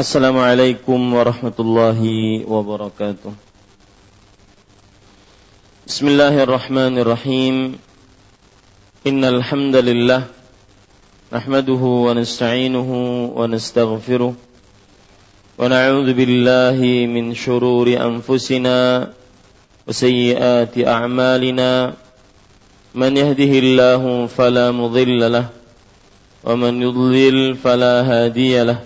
السلام عليكم ورحمة الله وبركاته بسم الله الرحمن الرحيم إن الحمد لله نحمده ونستعينه ونستغفره ونعوذ بالله من شرور أنفسنا وسيئات أعمالنا من يهده الله فلا مضل له ومن يضلل فلا هادي له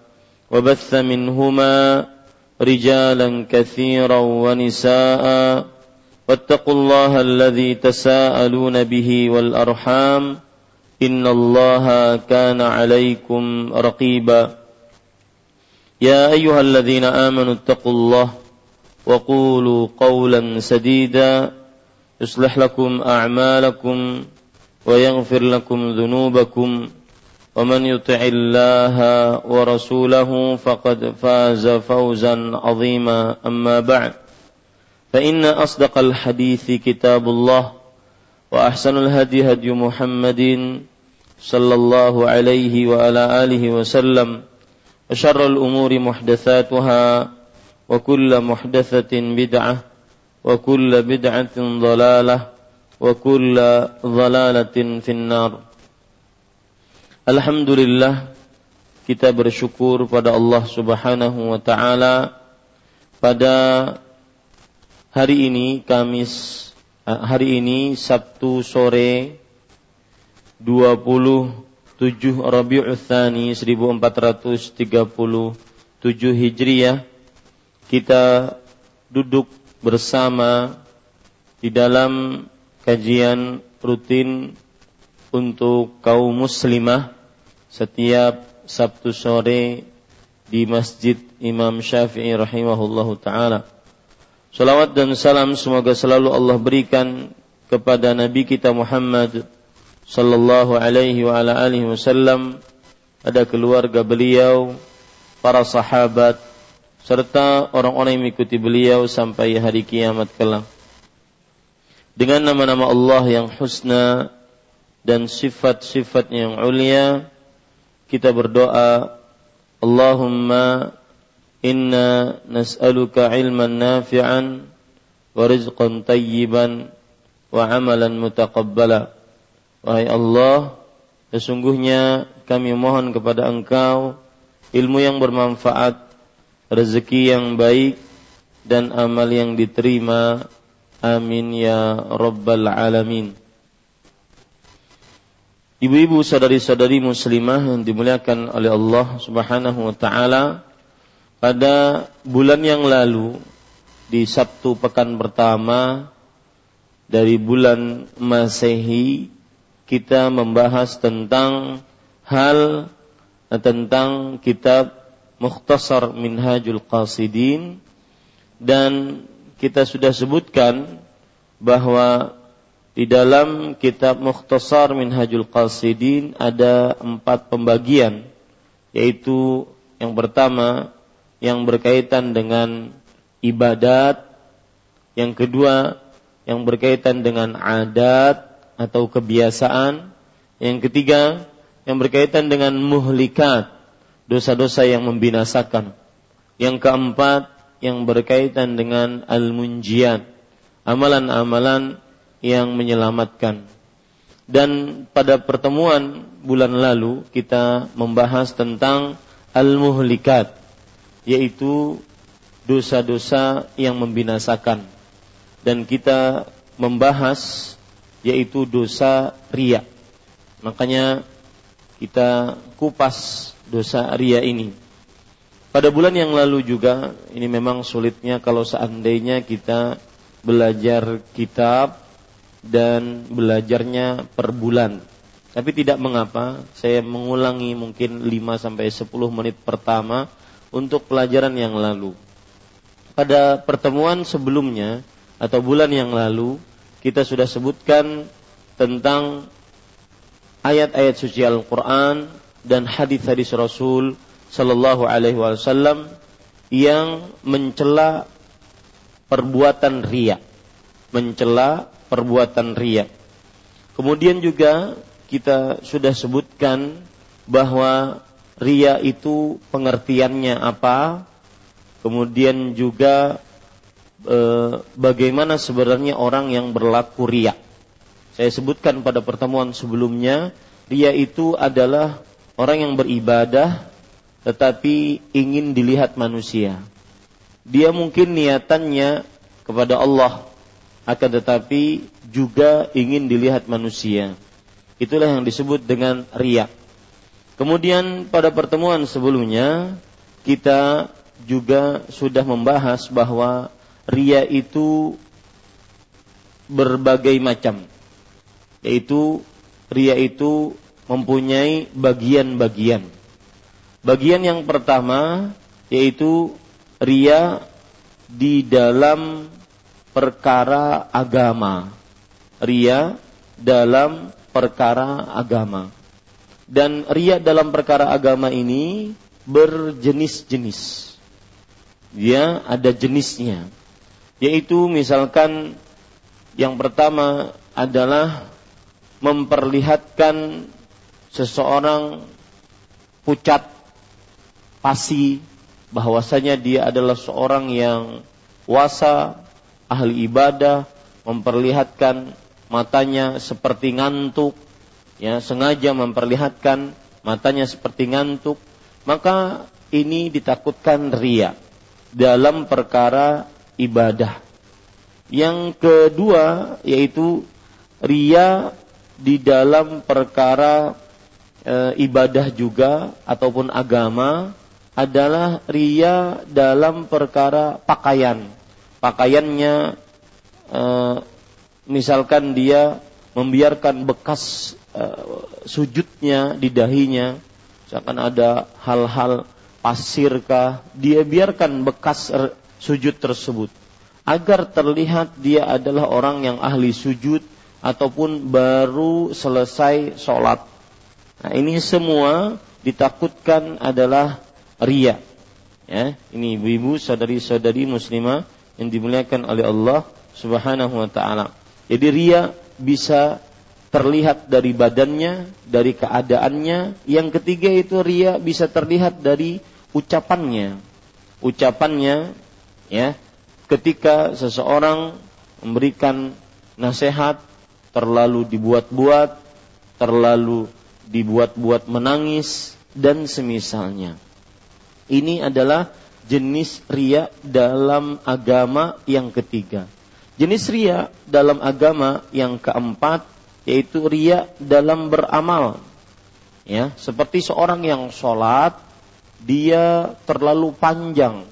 وبث منهما رجالا كثيرا ونساء واتقوا الله الذي تساءلون به والأرحام إن الله كان عليكم رقيبا. يا أيها الذين آمنوا اتقوا الله وقولوا قولا سديدا يصلح لكم أعمالكم ويغفر لكم ذنوبكم ومن يطع الله ورسوله فقد فاز فوزا عظيما. أما بعد فإن أصدق الحديث كتاب الله وأحسن الهدي هدي محمد صلى الله عليه وعلى آله وسلم وشر الأمور محدثاتها وكل محدثة بدعة وكل بدعة ضلالة وكل ضلالة في النار. Alhamdulillah kita bersyukur pada Allah Subhanahu wa taala. Pada hari ini Kamis eh, hari ini Sabtu sore 27 Rabiul Tsani 1437 Hijriah kita duduk bersama di dalam kajian rutin untuk kaum muslimah setiap Sabtu sore di Masjid Imam Syafi'i rahimahullahu taala. Salawat dan salam semoga selalu Allah berikan kepada Nabi kita Muhammad sallallahu alaihi wa ala alihi wasallam, ada keluarga beliau, para sahabat serta orang-orang yang mengikuti beliau sampai hari kiamat kelak. Dengan nama-nama Allah yang husna dan sifat-sifat yang ulia kita berdoa Allahumma inna nas'aluka ilman nafi'an wa rizqan tayyiban wa amalan mutaqabbala. Wahai Allah sesungguhnya kami mohon kepada Engkau ilmu yang bermanfaat rezeki yang baik dan amal yang diterima. Amin ya rabbal alamin Ibu-ibu sadari-sadari muslimah yang dimuliakan oleh Allah Subhanahu wa taala pada bulan yang lalu di Sabtu pekan pertama dari bulan Masehi kita membahas tentang hal tentang kitab Mukhtasar Minhajul Qasidin dan kita sudah sebutkan bahwa di dalam kitab Mukhtasar Minhajul Qasidin ada empat pembagian, yaitu yang pertama yang berkaitan dengan ibadat, yang kedua yang berkaitan dengan adat atau kebiasaan, yang ketiga yang berkaitan dengan muhlikat, dosa-dosa yang membinasakan. Yang keempat yang berkaitan dengan al-munjiat, amalan-amalan yang menyelamatkan. Dan pada pertemuan bulan lalu kita membahas tentang al-muhlikat yaitu dosa-dosa yang membinasakan. Dan kita membahas yaitu dosa ria. Makanya kita kupas dosa ria ini. Pada bulan yang lalu juga ini memang sulitnya kalau seandainya kita belajar kitab dan belajarnya per bulan. Tapi tidak mengapa, saya mengulangi mungkin 5 sampai 10 menit pertama untuk pelajaran yang lalu. Pada pertemuan sebelumnya atau bulan yang lalu kita sudah sebutkan tentang ayat-ayat suci Al-Qur'an dan hadis-hadis Rasul sallallahu alaihi wasallam yang mencela perbuatan riya. Mencela perbuatan riya. Kemudian juga kita sudah sebutkan bahwa ria itu pengertiannya apa, kemudian juga e, bagaimana sebenarnya orang yang berlaku ria. Saya sebutkan pada pertemuan sebelumnya, ria itu adalah orang yang beribadah tetapi ingin dilihat manusia. Dia mungkin niatannya kepada Allah, akan tetapi juga ingin dilihat manusia. Itulah yang disebut dengan riak. Kemudian pada pertemuan sebelumnya kita juga sudah membahas bahwa ria itu berbagai macam. Yaitu ria itu mempunyai bagian-bagian. Bagian yang pertama yaitu ria di dalam perkara agama. Ria dalam perkara agama dan riak dalam perkara agama ini berjenis-jenis. Dia ada jenisnya. Yaitu misalkan yang pertama adalah memperlihatkan seseorang pucat pasi bahwasanya dia adalah seorang yang puasa, ahli ibadah, memperlihatkan matanya seperti ngantuk, ya sengaja memperlihatkan matanya seperti ngantuk, maka ini ditakutkan ria dalam perkara ibadah. Yang kedua yaitu ria di dalam perkara e, ibadah juga ataupun agama adalah ria dalam perkara pakaian. Pakaiannya e, misalkan dia membiarkan bekas uh, sujudnya di dahinya, misalkan ada hal-hal pasirkah, dia biarkan bekas sujud tersebut agar terlihat dia adalah orang yang ahli sujud ataupun baru selesai sholat. Nah ini semua ditakutkan adalah ria. Ya, ini ibu-ibu, saudari-saudari muslimah yang dimuliakan oleh Allah Subhanahu wa taala. Jadi ria bisa terlihat dari badannya, dari keadaannya. Yang ketiga itu ria bisa terlihat dari ucapannya. Ucapannya ya, ketika seseorang memberikan nasihat terlalu dibuat-buat, terlalu dibuat-buat menangis dan semisalnya. Ini adalah jenis ria dalam agama yang ketiga. Jenis ria dalam agama yang keempat yaitu ria dalam beramal. Ya, seperti seorang yang sholat, dia terlalu panjang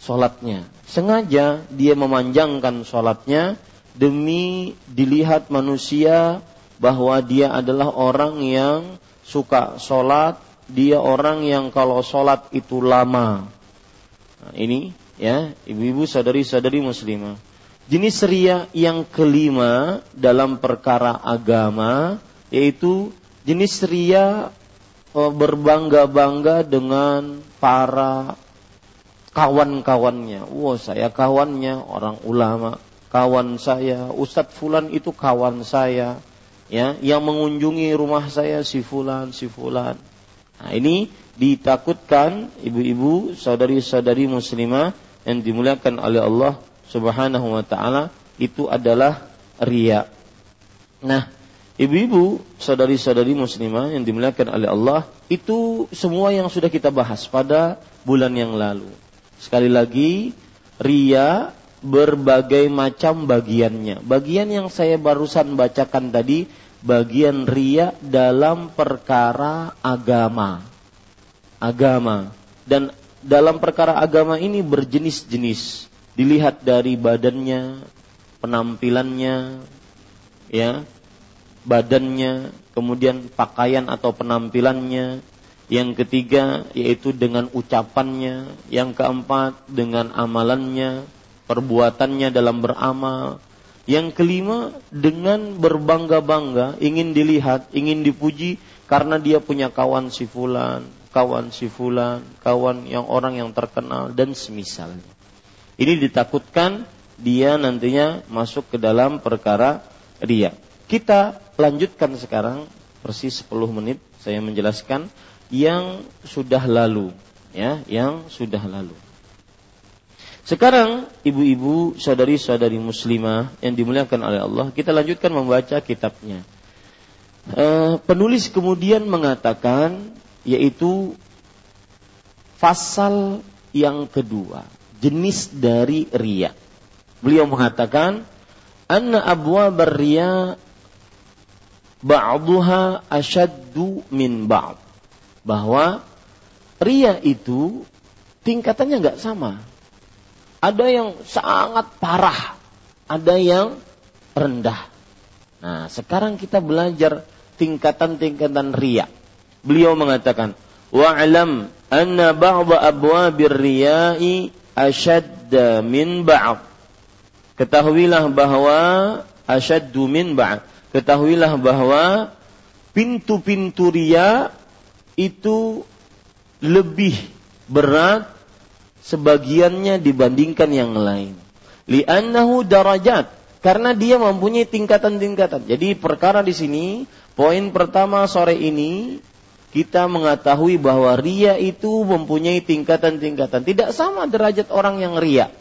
sholatnya. Sengaja dia memanjangkan sholatnya demi dilihat manusia bahwa dia adalah orang yang suka sholat, dia orang yang kalau sholat itu lama. Ini ya, ibu-ibu sadari-sadari muslimah. Jenis ria yang kelima dalam perkara agama yaitu jenis ria e, berbangga-bangga dengan para kawan-kawannya. Wah, saya kawannya orang ulama, kawan saya, Ustadz Fulan itu kawan saya, ya, yang mengunjungi rumah saya si Fulan, si Fulan. Nah, ini ditakutkan ibu-ibu, saudari-saudari muslimah yang dimuliakan oleh Allah Subhanahu wa taala itu adalah ria. Nah, ibu-ibu, saudari-saudari muslimah yang dimuliakan oleh Allah, itu semua yang sudah kita bahas pada bulan yang lalu. Sekali lagi, ria berbagai macam bagiannya. Bagian yang saya barusan bacakan tadi, bagian ria dalam perkara agama. Agama. Dan dalam perkara agama ini berjenis-jenis dilihat dari badannya, penampilannya, ya, badannya, kemudian pakaian atau penampilannya, Yang ketiga yaitu dengan ucapannya, yang keempat dengan amalannya, perbuatannya dalam beramal. Yang kelima dengan berbangga-bangga, ingin dilihat, ingin dipuji karena dia punya kawan si fulan, kawan si fulan, kawan yang orang yang terkenal dan semisalnya. Ini ditakutkan dia nantinya masuk ke dalam perkara ria. Kita lanjutkan sekarang persis 10 menit saya menjelaskan yang sudah lalu ya, yang sudah lalu. Sekarang ibu-ibu, saudari-saudari muslimah yang dimuliakan oleh Allah, kita lanjutkan membaca kitabnya. E, penulis kemudian mengatakan yaitu pasal yang kedua, jenis dari ria. Beliau mengatakan, "Anna abwa berria ba'duha asyaddu min ba'd." bahwa ria itu tingkatannya nggak sama. Ada yang sangat parah, ada yang rendah. Nah, sekarang kita belajar tingkatan-tingkatan ria. Beliau mengatakan, "Wa'lam anna ba'dha abwabir riya'i ashadda min ba'd." Ketahuilah bahwa asyaddu min ba'd. Ketahuilah bahwa pintu-pintu ria itu lebih berat sebagiannya dibandingkan yang lain. Li'annahu darajat karena dia mempunyai tingkatan-tingkatan. Jadi perkara di sini poin pertama sore ini kita mengetahui bahwa ria itu mempunyai tingkatan-tingkatan. Tidak sama derajat orang yang ria.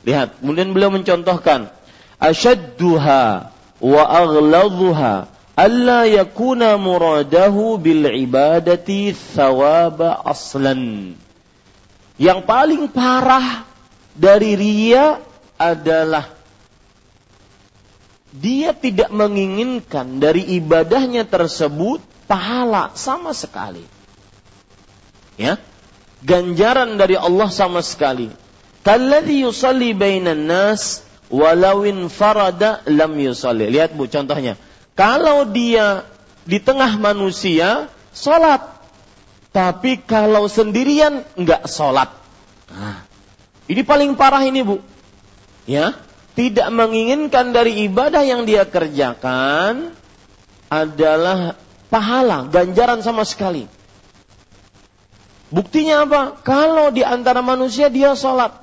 Lihat, kemudian beliau mencontohkan asyadduha wa aghladuha alla yakuna muradahu bil ibadati thawaba aslan. Yang paling parah dari ria adalah dia tidak menginginkan dari ibadahnya tersebut pahala sama sekali. Ya. Ganjaran dari Allah sama sekali. Kalladhi yusalli bainan nas walawin farada lam yusalli. Lihat Bu contohnya kalau dia di tengah manusia, sholat. Tapi kalau sendirian, enggak sholat. Nah, ini paling parah ini bu. Ya, tidak menginginkan dari ibadah yang dia kerjakan adalah pahala, ganjaran sama sekali. Buktinya apa? Kalau di antara manusia dia sholat.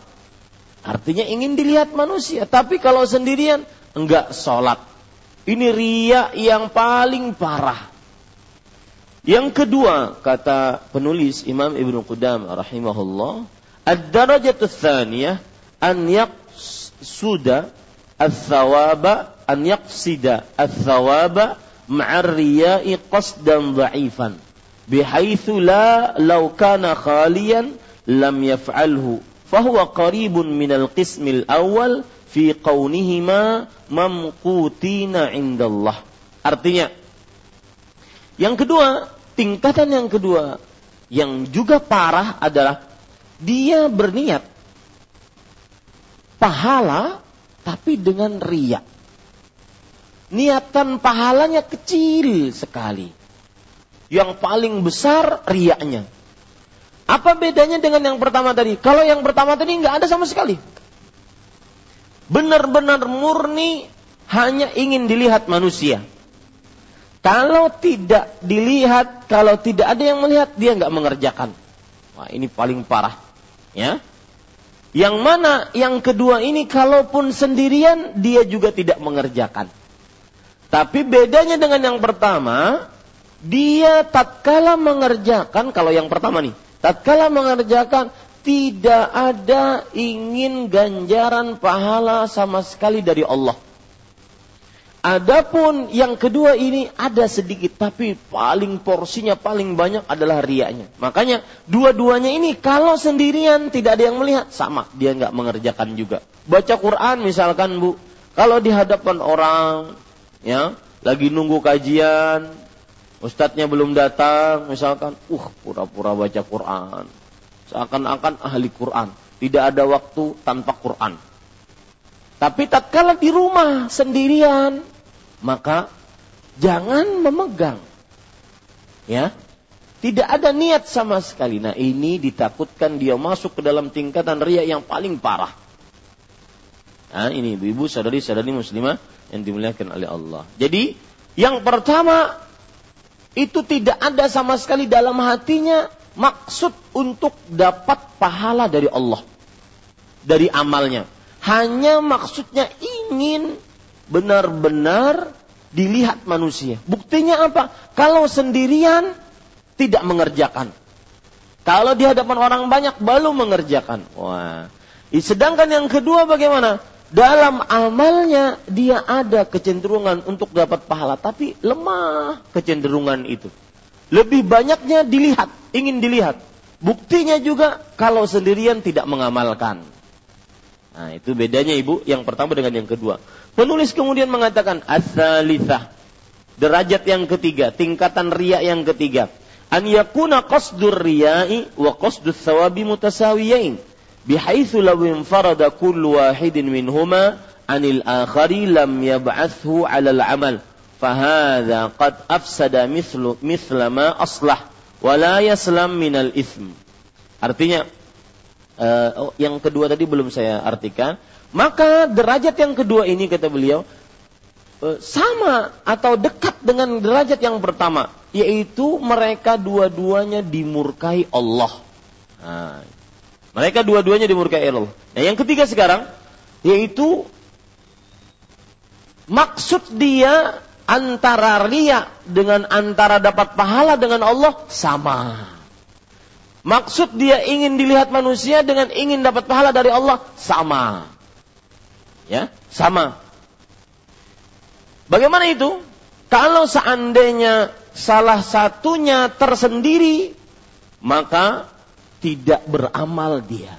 Artinya ingin dilihat manusia. Tapi kalau sendirian, enggak sholat. Ini riak yang paling parah. Yang kedua, kata penulis Imam Ibnu Qudam rahimahullah, ad-darajatu tsaniyah an yaqsuda ats-tsawaba an yaqsida ats-tsawaba ma'ar riya'i qasdan dha'ifan bihaitsu la law kana khaliyan lam yaf'alhu fahuwa qaribun minal qismil awal fi qaunihima mamqutina indallah. Artinya yang kedua, tingkatan yang kedua yang juga parah adalah dia berniat pahala tapi dengan riak. Niatan pahalanya kecil sekali. Yang paling besar riaknya. Apa bedanya dengan yang pertama tadi? Kalau yang pertama tadi nggak ada sama sekali benar-benar murni hanya ingin dilihat manusia. Kalau tidak dilihat, kalau tidak ada yang melihat, dia nggak mengerjakan. Wah, ini paling parah. Ya. Yang mana yang kedua ini kalaupun sendirian dia juga tidak mengerjakan. Tapi bedanya dengan yang pertama, dia tatkala mengerjakan kalau yang pertama nih, tatkala mengerjakan tidak ada ingin ganjaran pahala sama sekali dari Allah. Adapun yang kedua ini ada sedikit tapi paling porsinya paling banyak adalah riaknya. Makanya dua-duanya ini kalau sendirian tidak ada yang melihat sama dia nggak mengerjakan juga. Baca Quran misalkan Bu, kalau di hadapan orang ya lagi nunggu kajian, ustadznya belum datang misalkan, uh pura-pura baca Quran seakan-akan ahli Quran. Tidak ada waktu tanpa Quran. Tapi tatkala di rumah sendirian, maka jangan memegang. Ya. Tidak ada niat sama sekali. Nah ini ditakutkan dia masuk ke dalam tingkatan ria yang paling parah. Nah ini ibu-ibu sadari-sadari muslimah yang dimuliakan oleh Allah. Jadi yang pertama itu tidak ada sama sekali dalam hatinya maksud untuk dapat pahala dari Allah. Dari amalnya. Hanya maksudnya ingin benar-benar dilihat manusia. Buktinya apa? Kalau sendirian tidak mengerjakan. Kalau di hadapan orang banyak baru mengerjakan. Wah. Sedangkan yang kedua bagaimana? Dalam amalnya dia ada kecenderungan untuk dapat pahala, tapi lemah kecenderungan itu. Lebih banyaknya dilihat, ingin dilihat. Buktinya juga kalau sendirian tidak mengamalkan. Nah, itu bedanya Ibu yang pertama dengan yang kedua. Penulis kemudian mengatakan asalithah. Derajat yang ketiga, tingkatan riya yang ketiga. An yakuna qasdur riya'i wa qasdus sawabi mutasawiyain. Bihaitsu law infarada kullu wahidin minhuma anil akhari lam yab'athu 'ala al-'amal. Fahadha qad afsada mithlu mithla ma aslah wa la yaslam ism. Artinya uh, yang kedua tadi belum saya artikan maka derajat yang kedua ini kata beliau e, sama atau dekat dengan derajat yang pertama, yaitu mereka dua-duanya dimurkai Allah. Nah, mereka dua-duanya dimurkai Allah. Nah, yang ketiga sekarang yaitu maksud dia antara ria dengan antara dapat pahala dengan Allah sama. Maksud dia ingin dilihat manusia dengan ingin dapat pahala dari Allah sama. Ya, sama. Bagaimana itu? Kalau seandainya salah satunya tersendiri, maka tidak beramal dia.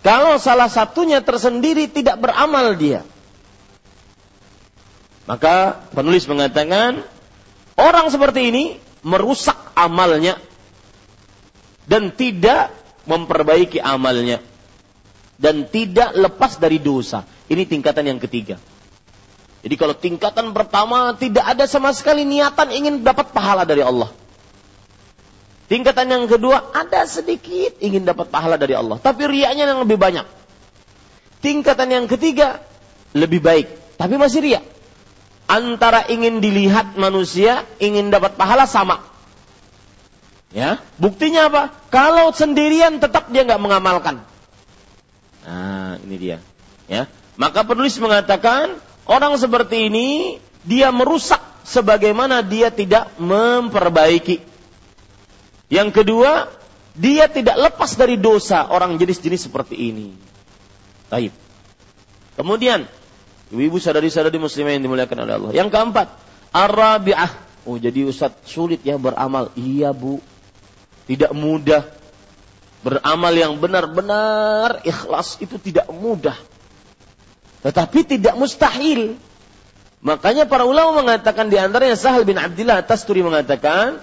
Kalau salah satunya tersendiri tidak beramal dia. Maka penulis mengatakan orang seperti ini merusak amalnya dan tidak memperbaiki amalnya dan tidak lepas dari dosa. Ini tingkatan yang ketiga. Jadi kalau tingkatan pertama tidak ada sama sekali niatan ingin dapat pahala dari Allah. Tingkatan yang kedua ada sedikit ingin dapat pahala dari Allah, tapi riaknya yang lebih banyak. Tingkatan yang ketiga lebih baik, tapi masih riak. Antara ingin dilihat manusia, ingin dapat pahala sama. Ya, buktinya apa? Kalau sendirian tetap dia nggak mengamalkan. Nah, ini dia. Ya. Maka penulis mengatakan orang seperti ini dia merusak sebagaimana dia tidak memperbaiki. Yang kedua, dia tidak lepas dari dosa orang jenis-jenis seperti ini. Taib. Kemudian, ibu-ibu sadari-sadari muslimah yang dimuliakan oleh Allah. Yang keempat, arabiah. Oh, jadi Ustaz sulit ya beramal. Iya, Bu. Tidak mudah. Beramal yang benar-benar ikhlas itu tidak mudah. Tetapi tidak mustahil. Makanya para ulama mengatakan di antaranya Sahal bin Abdullah Tasturi mengatakan,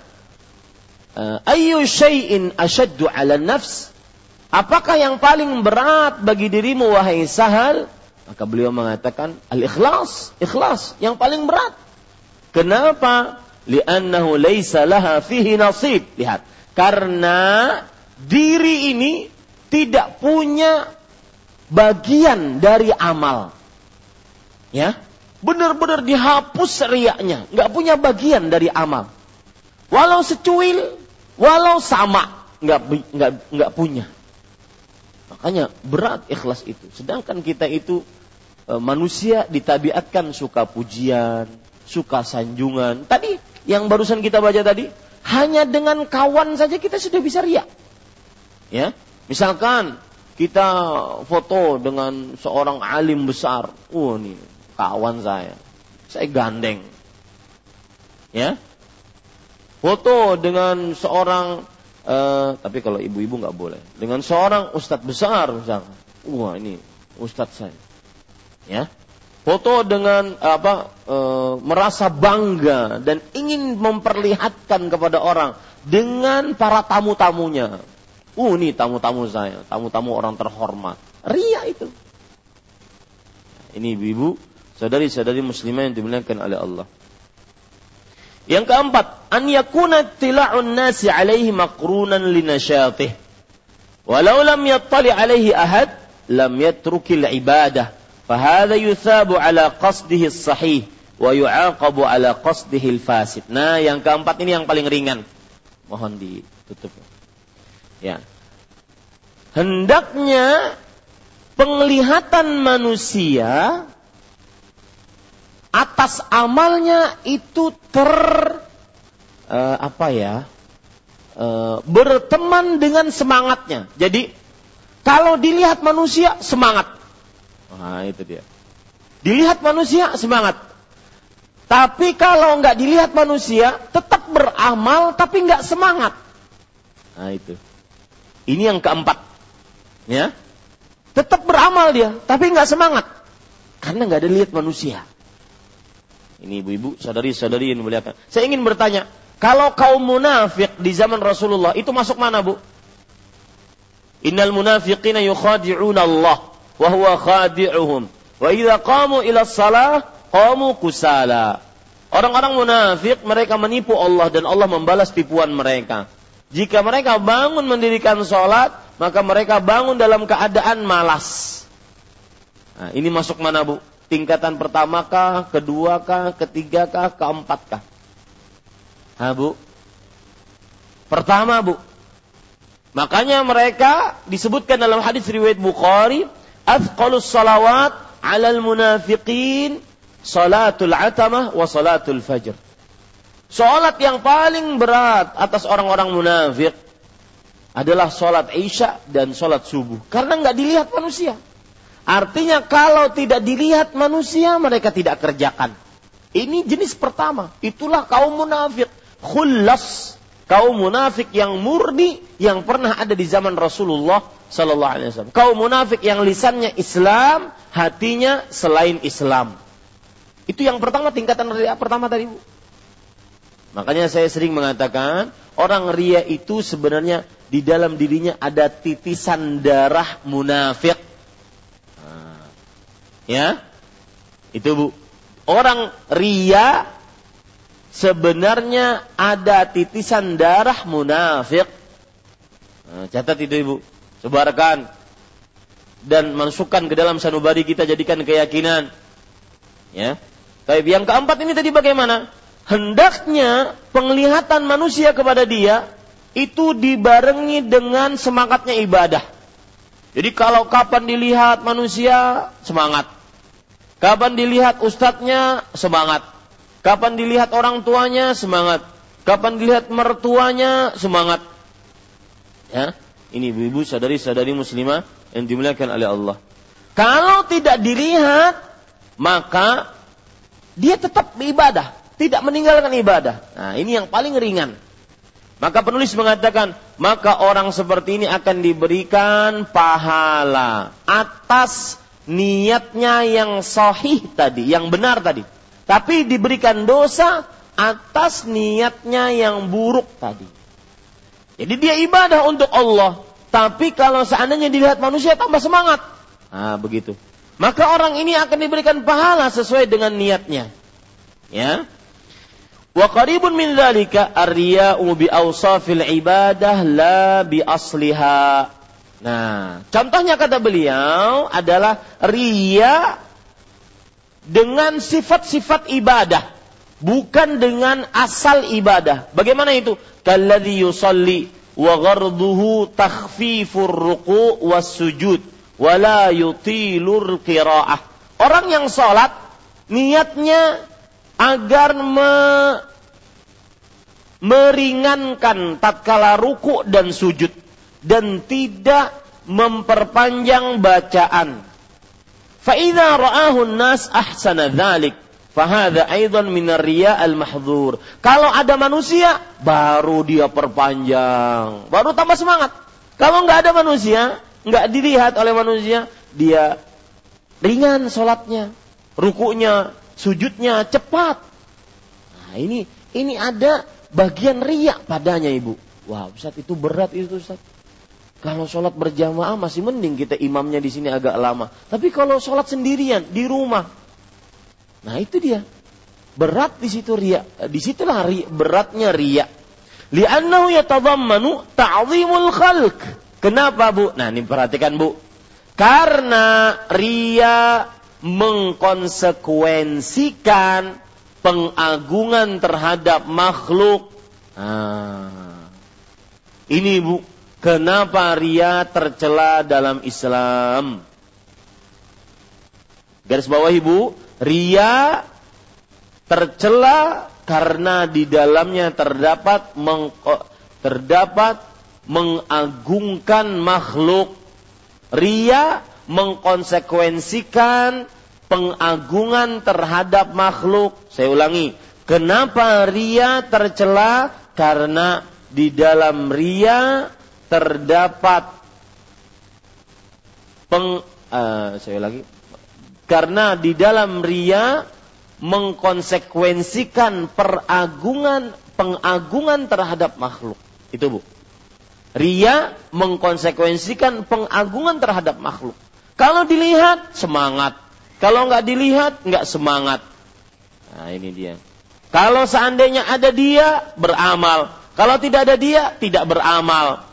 Ayu syai'in ashaddu ala nafs? Apakah yang paling berat bagi dirimu wahai Sahal? Maka beliau mengatakan al-ikhlas, ikhlas yang paling berat. Kenapa? Li'annahu laisa laha fihi nasib. Lihat, karena diri ini tidak punya bagian dari amal. Ya, benar-benar dihapus riaknya, nggak punya bagian dari amal. Walau secuil, walau sama, nggak nggak nggak punya. Makanya berat ikhlas itu. Sedangkan kita itu e, manusia ditabiatkan suka pujian, suka sanjungan. Tadi yang barusan kita baca tadi, hanya dengan kawan saja kita sudah bisa riak. Ya, misalkan kita foto dengan seorang alim besar, oh nih kawan saya, saya gandeng. Ya, foto dengan seorang, uh, tapi kalau ibu-ibu nggak boleh, dengan seorang ustadz besar misalkan, wah ini ustadz saya. Ya, foto dengan apa e, merasa bangga dan ingin memperlihatkan kepada orang dengan para tamu-tamunya Uh, ini tamu-tamu saya, tamu-tamu orang terhormat. Ria itu. Ini ibu-ibu, saudari-saudari muslimah yang dimuliakan oleh Allah. Yang keempat, an yakuna tila'un nasi alaihi maqrunan linasyatih. Walau lam yattali alaihi ahad, lam yatrukil ibadah. Fahada yuthabu ala qasdihi sahih wa yu'aqabu ala qasdihi fasid. Nah, yang keempat ini yang paling ringan. Mohon ditutup. Ya. Hendaknya penglihatan manusia atas amalnya itu ter uh, apa ya uh, berteman dengan semangatnya. Jadi kalau dilihat manusia semangat, nah itu dia. Dilihat manusia semangat. Tapi kalau nggak dilihat manusia tetap beramal tapi nggak semangat. Nah itu. Ini yang keempat. Ya. Tetap beramal dia, tapi nggak semangat. Karena nggak ada lihat manusia. Ini ibu-ibu, saudari-saudari yang muliakan. Saya ingin bertanya, kalau kaum munafik di zaman Rasulullah itu masuk mana, Bu? Innal munafiqina yukhadi'una Allah wa huwa khadi'uhum. Wa idza qamu ila shalah qamu kusala. Orang-orang munafik mereka menipu Allah dan Allah membalas tipuan mereka. Jika mereka bangun mendirikan sholat, maka mereka bangun dalam keadaan malas. Nah, ini masuk mana bu? Tingkatan pertama kah, kedua kah, ketiga kah, keempat kah? Ha, Bu? Pertama, Bu. Makanya mereka disebutkan dalam hadis riwayat Bukhari, "Athqalus salawat 'alal munafiqin salatul atamah wa salatul fajr." Salat yang paling berat atas orang-orang munafik adalah salat Isya dan salat subuh karena nggak dilihat manusia. Artinya kalau tidak dilihat manusia mereka tidak kerjakan. Ini jenis pertama. Itulah kaum munafik. Khullas. Kaum munafik yang murni yang pernah ada di zaman Rasulullah Sallallahu Alaihi Wasallam. Kaum munafik yang lisannya Islam, hatinya selain Islam. Itu yang pertama tingkatan ria pertama tadi bu. Makanya saya sering mengatakan orang ria itu sebenarnya di dalam dirinya ada titisan darah munafik Ya. Itu Bu. Orang ria sebenarnya ada titisan darah munafik. Nah, catat itu Ibu. Sebarkan dan masukkan ke dalam sanubari kita jadikan keyakinan. Ya. Tapi yang keempat ini tadi bagaimana? Hendaknya penglihatan manusia kepada dia itu dibarengi dengan semangatnya ibadah. Jadi kalau kapan dilihat manusia semangat. Kapan dilihat ustadznya semangat. Kapan dilihat orang tuanya semangat. Kapan dilihat mertuanya semangat. Ya, ini ibu-ibu sadari-sadari muslimah yang dimuliakan oleh Allah. Kalau tidak dilihat, maka dia tetap beribadah, tidak meninggalkan ibadah. Nah, ini yang paling ringan. Maka penulis mengatakan, maka orang seperti ini akan diberikan pahala atas niatnya yang sahih tadi, yang benar tadi. Tapi diberikan dosa atas niatnya yang buruk tadi. Jadi dia ibadah untuk Allah, tapi kalau seandainya dilihat manusia tambah semangat. Nah, begitu. Maka orang ini akan diberikan pahala sesuai dengan niatnya. Ya. Wa qaribun min dzalika ar-riya'u bi awsafil ibadah la bi asliha. Nah, contohnya kata beliau adalah riya dengan sifat-sifat ibadah, bukan dengan asal ibadah. Bagaimana itu? Kalladzi yusalli wa gharduhu takhfifur ruku' was sujud wa la yutilur qiraah. Orang yang salat niatnya agar me, meringankan tatkala ruku dan sujud dan tidak memperpanjang bacaan. Fa'idha ra'ahun nas ahsana dhalik. Fahada aidan minar riya al mahdzur. Kalau ada manusia, baru dia perpanjang, baru tambah semangat. Kalau nggak ada manusia, nggak dilihat oleh manusia, dia ringan sholatnya, rukunya sujudnya cepat. Nah, ini ini ada bagian riak padanya ibu. Wah Ustaz itu berat itu Ustaz. Kalau sholat berjamaah masih mending kita imamnya di sini agak lama. Tapi kalau sholat sendirian di rumah, nah itu dia. Berat di situ ria. Di situlah ria, beratnya ria. Li'annahu yatadhammanu ta'zimul khalq. Kenapa, Bu? Nah, ini perhatikan, Bu. Karena ria mengkonsekuensikan pengagungan terhadap makhluk. Nah, ini Bu, kenapa ria tercela dalam Islam? Garis bawah Ibu, ria tercela karena di dalamnya terdapat meng, terdapat mengagungkan makhluk. Ria mengkonsekuensikan pengagungan terhadap makhluk. Saya ulangi, kenapa ria tercela? Karena di dalam ria terdapat peng uh, saya ulangi karena di dalam ria mengkonsekuensikan peragungan pengagungan terhadap makhluk. Itu Bu. Ria mengkonsekuensikan pengagungan terhadap makhluk. Kalau dilihat semangat, kalau nggak dilihat nggak semangat. Nah ini dia. Kalau seandainya ada dia beramal, kalau tidak ada dia tidak beramal.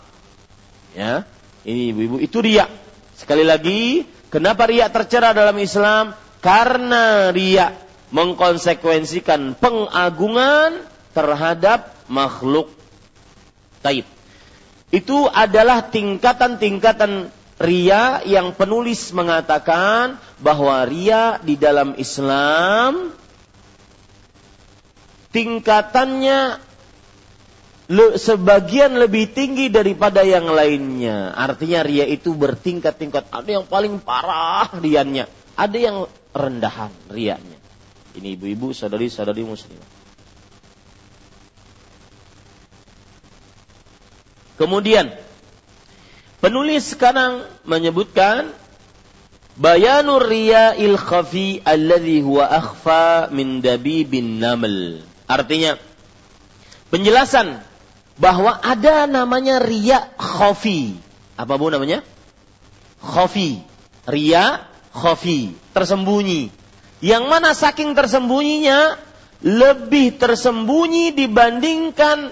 Ya, ini ibu-ibu itu ria. Sekali lagi, kenapa ria tercera dalam Islam? Karena ria mengkonsekuensikan pengagungan terhadap makhluk taib. Itu adalah tingkatan-tingkatan ria yang penulis mengatakan bahwa ria di dalam Islam tingkatannya sebagian lebih tinggi daripada yang lainnya. Artinya ria itu bertingkat-tingkat. Ada yang paling parah riannya, ada yang rendahan rianya. Ini ibu-ibu, saudari-saudari muslim. Kemudian penulis sekarang menyebutkan bayanur riya'il khafi alladhi huwa akhfa min dabibin naml. Artinya penjelasan bahwa ada namanya riya khafi. Apa Bu namanya? Khafi. Riya khafi, tersembunyi yang mana saking tersembunyinya lebih tersembunyi dibandingkan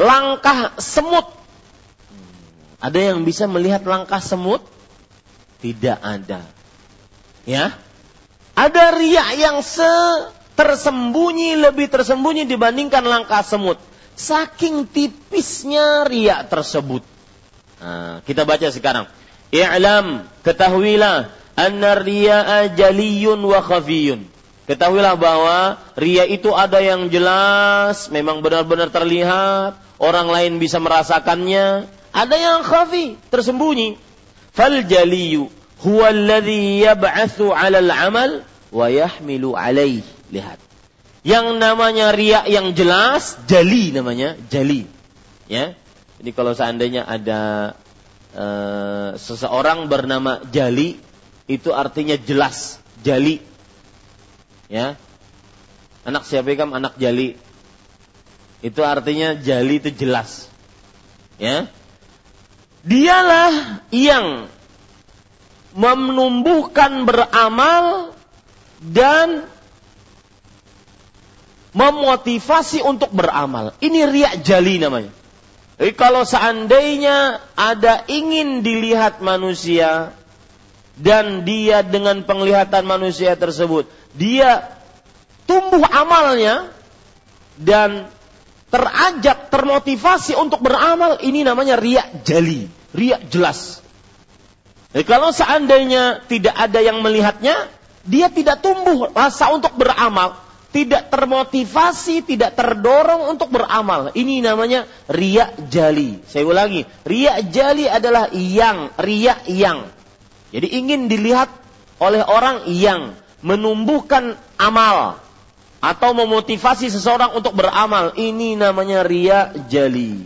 langkah semut. Ada yang bisa melihat langkah semut? Tidak ada. Ya. Ada riak yang se tersembunyi lebih tersembunyi dibandingkan langkah semut. Saking tipisnya riak tersebut. Nah, kita baca sekarang. I'lam, ketahuilah anna riya'a jaliyun wa khafiyun. Ketahuilah bahwa ria itu ada yang jelas, memang benar-benar terlihat, orang lain bisa merasakannya. Ada yang khafi, tersembunyi. Fal jaliyu huwa alladhi 'ala al-'amal wa yahmilu 'alaih. Lihat. Yang namanya ria yang jelas, jali namanya, jali. Ya. Jadi kalau seandainya ada uh, seseorang bernama Jali, itu artinya jelas, jali. Ya. Anak siapa anak jali. Itu artinya jali itu jelas. Ya. Dialah yang menumbuhkan beramal dan memotivasi untuk beramal. Ini riak jali namanya. Jadi kalau seandainya ada ingin dilihat manusia, dan dia dengan penglihatan manusia tersebut dia tumbuh amalnya dan terajak termotivasi untuk beramal ini namanya riak jali riak jelas Jadi kalau seandainya tidak ada yang melihatnya dia tidak tumbuh rasa untuk beramal tidak termotivasi, tidak terdorong untuk beramal. Ini namanya riak jali. Saya ulangi, riak jali adalah yang, riak yang. Jadi ingin dilihat oleh orang yang menumbuhkan amal atau memotivasi seseorang untuk beramal. Ini namanya ria jali.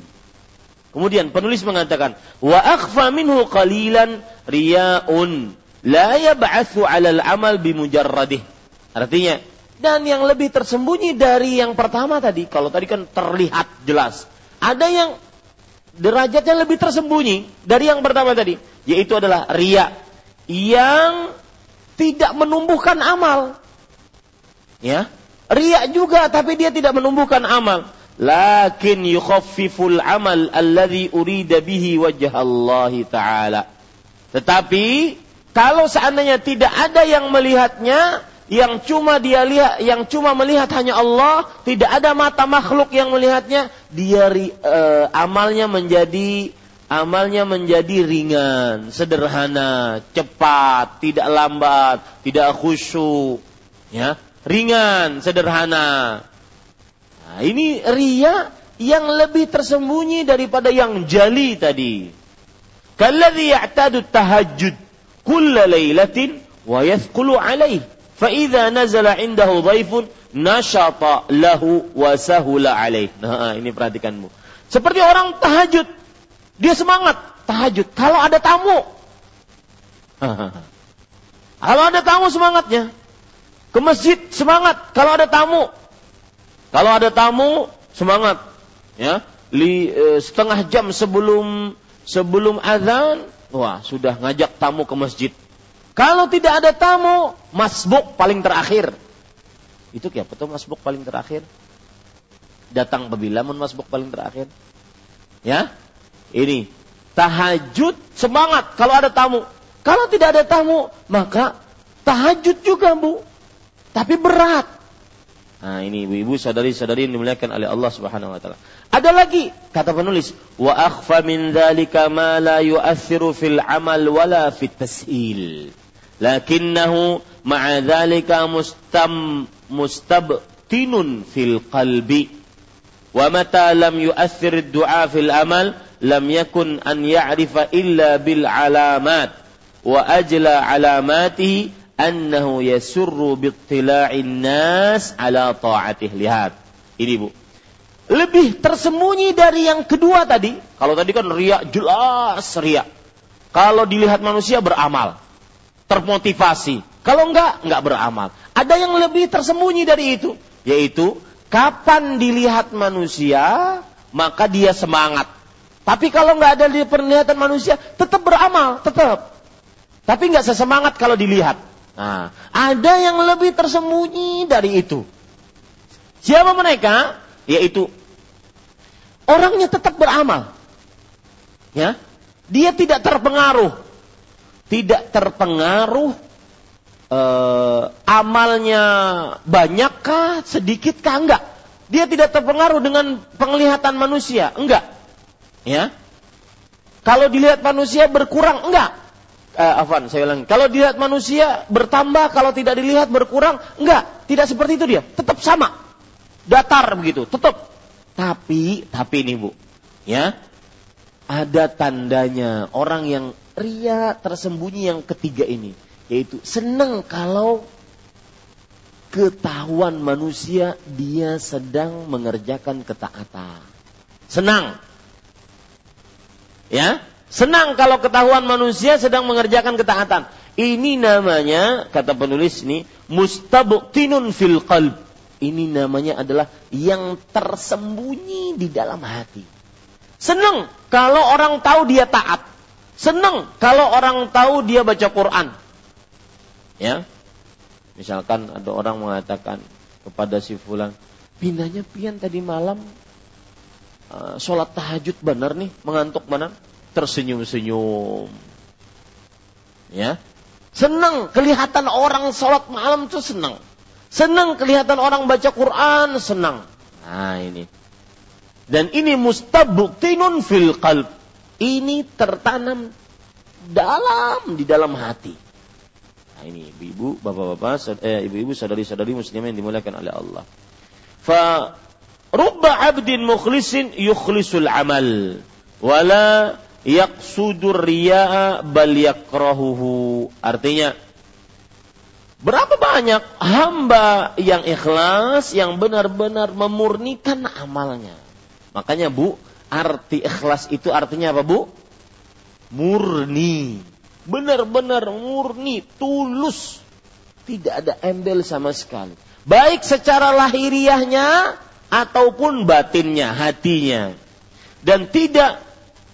Kemudian penulis mengatakan, wa akhfa minhu qalilan riyaun la yab'athu 'ala al-amal bimujarradih. Artinya, dan yang lebih tersembunyi dari yang pertama tadi, kalau tadi kan terlihat jelas. Ada yang derajatnya lebih tersembunyi dari yang pertama tadi, yaitu adalah ria yang tidak menumbuhkan amal. Ya. Riak juga tapi dia tidak menumbuhkan amal. Lakin yukhaffiful amal alladhi urida bihi wajah Allah Ta'ala. Tetapi kalau seandainya tidak ada yang melihatnya, yang cuma dia lihat, yang cuma melihat hanya Allah, tidak ada mata makhluk yang melihatnya, dia uh, amalnya menjadi amalnya menjadi ringan, sederhana, cepat, tidak lambat, tidak khusyuk, ya, ringan, sederhana. Nah, ini ria yang lebih tersembunyi daripada yang jali tadi. Kalladhi ya'tadu tahajjud kulla lailatin wa yathqulu alaih. Fa idza nazala indahu dhaifun nashata lahu wa sahula alaih. Nah, ini perhatikanmu. Seperti orang tahajud. Dia semangat tahajud. Kalau ada tamu. Kalau ada tamu semangatnya. Ke masjid semangat kalau ada tamu. Kalau ada tamu semangat. Ya, li, eh, setengah jam sebelum sebelum azan Wah, sudah ngajak tamu ke masjid. Kalau tidak ada tamu, masbuk paling terakhir. Itu kayak betul masbuk paling terakhir. Datang apabila masbuk paling terakhir. Ya, ini tahajud semangat kalau ada tamu. Kalau tidak ada tamu, maka tahajud juga bu. Tapi berat. Nah ini ibu-ibu sadari-sadari yang dimuliakan oleh Allah Subhanahu wa taala. Ada lagi kata penulis, wa akhfa min dzalika ma la yu'athiru fil amal wala fit tashil. Lakinnahu ma'a dzalika mustam mustabtinun fil qalbi. Wa mata lam yu'athir ad-du'a fil amal lam yakun an ya'rifa illa bil alamat wa ajla alamatihi annahu yasurru bittila'in nas ala ta'atih. Lihat. Ini Bu. Lebih tersembunyi dari yang kedua tadi. Kalau tadi kan riak jelas riak. Kalau dilihat manusia beramal. Termotivasi. Kalau enggak, enggak beramal. Ada yang lebih tersembunyi dari itu. Yaitu, kapan dilihat manusia, maka dia semangat. Tapi kalau enggak ada di penglihatan manusia, tetap beramal, tetap. Tapi enggak sesemangat kalau dilihat. Nah, ada yang lebih tersembunyi dari itu. Siapa mereka? Yaitu orangnya tetap beramal. Ya. Dia tidak terpengaruh. Tidak terpengaruh eh, amalnya banyakkah, sedikitkah enggak. Dia tidak terpengaruh dengan penglihatan manusia, enggak. Ya. Kalau dilihat manusia berkurang, enggak uh, afan, saya ulangi. Kalau dilihat manusia bertambah, kalau tidak dilihat berkurang, enggak, tidak seperti itu dia, tetap sama. Datar begitu, tetap. Tapi, tapi ini Bu, ya. Ada tandanya orang yang ria tersembunyi yang ketiga ini, yaitu senang kalau ketahuan manusia dia sedang mengerjakan ketaatan. Senang. Ya, Senang kalau ketahuan manusia sedang mengerjakan ketaatan. Ini namanya, kata penulis ini, mustabuktinun fil qalb. Ini namanya adalah yang tersembunyi di dalam hati. Senang kalau orang tahu dia taat. Senang kalau orang tahu dia baca Quran. Ya. Misalkan ada orang mengatakan kepada si fulan, pindahnya pian tadi malam uh, sholat tahajud benar nih, mengantuk benar tersenyum-senyum. Ya. Senang kelihatan orang sholat malam itu senang. Senang kelihatan orang baca Quran, senang. Nah ini. Dan ini mustabuktinun fil qalb. Ini tertanam dalam di dalam hati. Nah ini ibu-ibu, bapak-bapak, eh, ibu-ibu, sadari-sadari muslimah yang dimuliakan oleh Allah. Fa rubba abdin mukhlisin yukhlisul amal wala yaqsudur riya'a bal yakrahuhu. Artinya berapa banyak hamba yang ikhlas yang benar-benar memurnikan amalnya. Makanya Bu, arti ikhlas itu artinya apa Bu? Murni. Benar-benar murni, tulus. Tidak ada embel sama sekali. Baik secara lahiriahnya ataupun batinnya, hatinya. Dan tidak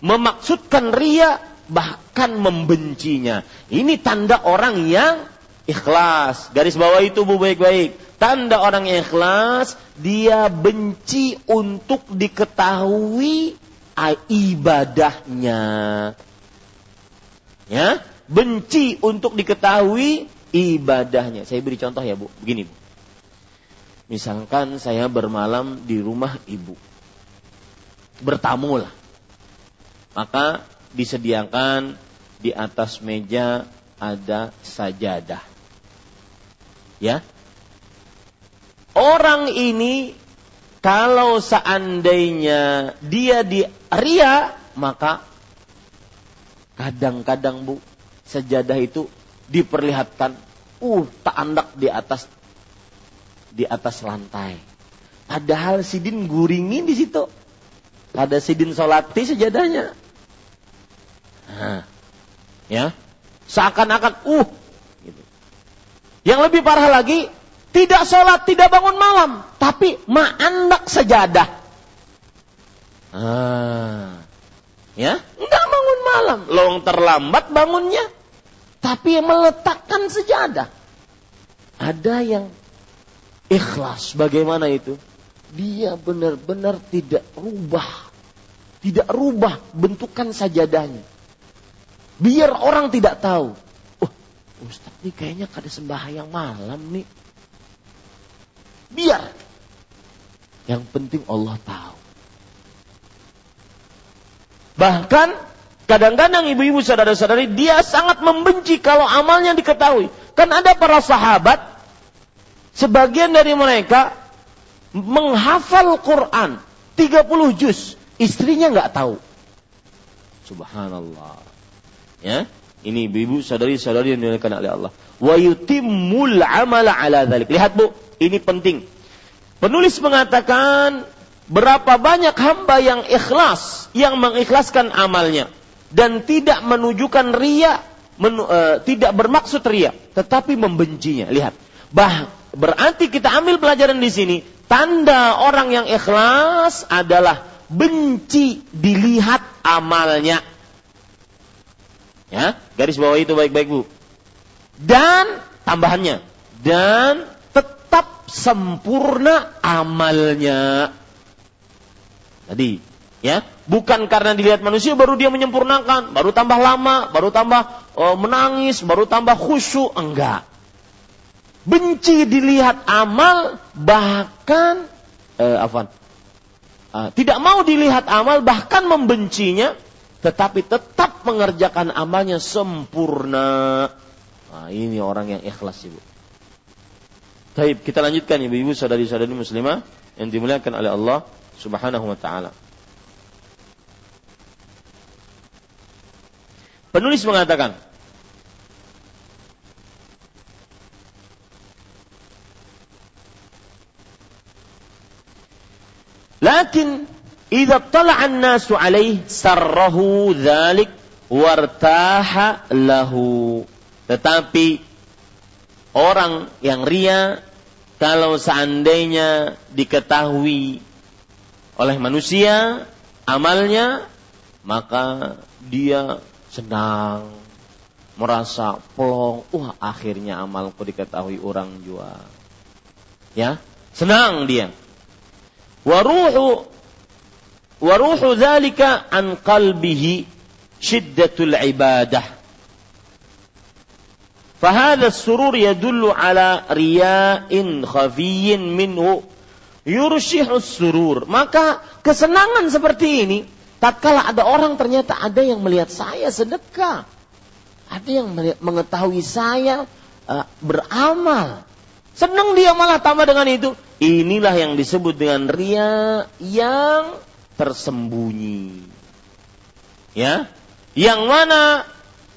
memaksudkan ria bahkan membencinya. Ini tanda orang yang ikhlas. Garis bawah itu bu baik-baik. Tanda orang yang ikhlas, dia benci untuk diketahui ibadahnya. Ya, benci untuk diketahui ibadahnya. Saya beri contoh ya, Bu. Begini, Bu. Misalkan saya bermalam di rumah ibu. Bertamu lah. Maka disediakan di atas meja ada sajadah. Ya, Orang ini kalau seandainya dia di ria, maka kadang-kadang Bu, sejadah itu diperlihatkan uh tak andak di atas di atas lantai. Padahal sidin guringin di situ. Ada sidin solati sejadahnya. Nah, ya, seakan-akan uh. Gitu. Yang lebih parah lagi, tidak sholat, tidak bangun malam. Tapi ma'andak sejadah. Ah. Ya, enggak bangun malam. Long terlambat bangunnya. Tapi meletakkan sejadah. Ada yang ikhlas. Bagaimana itu? Dia benar-benar tidak rubah. Tidak rubah bentukan sajadahnya. Biar orang tidak tahu. Oh, Ustaz ini kayaknya kada sembahyang malam nih Biar. Yang penting Allah tahu. Bahkan kadang-kadang ibu-ibu saudara-saudari dia sangat membenci kalau amalnya diketahui. Kan ada para sahabat sebagian dari mereka menghafal Quran 30 juz, istrinya nggak tahu. Subhanallah. Ya, ini ibu-ibu saudari-saudari yang dimuliakan oleh Allah. Wa yutimmul amala ala dzalik. Lihat Bu, ini penting. Penulis mengatakan berapa banyak hamba yang ikhlas, yang mengikhlaskan amalnya dan tidak menunjukkan ria, menu, uh, tidak bermaksud ria, tetapi membencinya. Lihat, bah berarti kita ambil pelajaran di sini. Tanda orang yang ikhlas adalah benci dilihat amalnya. Ya, garis bawah itu baik-baik Bu. Dan tambahannya, dan tetap sempurna amalnya. Tadi, ya, bukan karena dilihat manusia baru dia menyempurnakan, baru tambah lama, baru tambah oh, menangis, baru tambah khusyuk, enggak. Benci dilihat amal, bahkan eh, apa? Uh, tidak mau dilihat amal, bahkan membencinya, tetapi tetap mengerjakan amalnya sempurna. Nah, ini orang yang ikhlas ibu. Baik, kita lanjutkan ibu-ibu saudari-saudari muslimah yang dimuliakan oleh Allah Subhanahu wa taala. Penulis mengatakan, Lakin idza tala'a an-nasu 'alaihi sarrahu dzalik wartaha lahu. Tetapi orang yang ria kalau seandainya diketahui oleh manusia amalnya maka dia senang merasa plong. Wah akhirnya amalku diketahui orang juga ya senang dia. Waruhu waruhu dzalika an qalbihi syiddatul ibadah فهذا السرور يدل على رياء خفي منه يرشح السرور maka kesenangan seperti ini tatkala ada orang ternyata ada yang melihat saya sedekah ada yang mengetahui saya uh, beramal senang dia malah tambah dengan itu inilah yang disebut dengan ria yang tersembunyi ya yang mana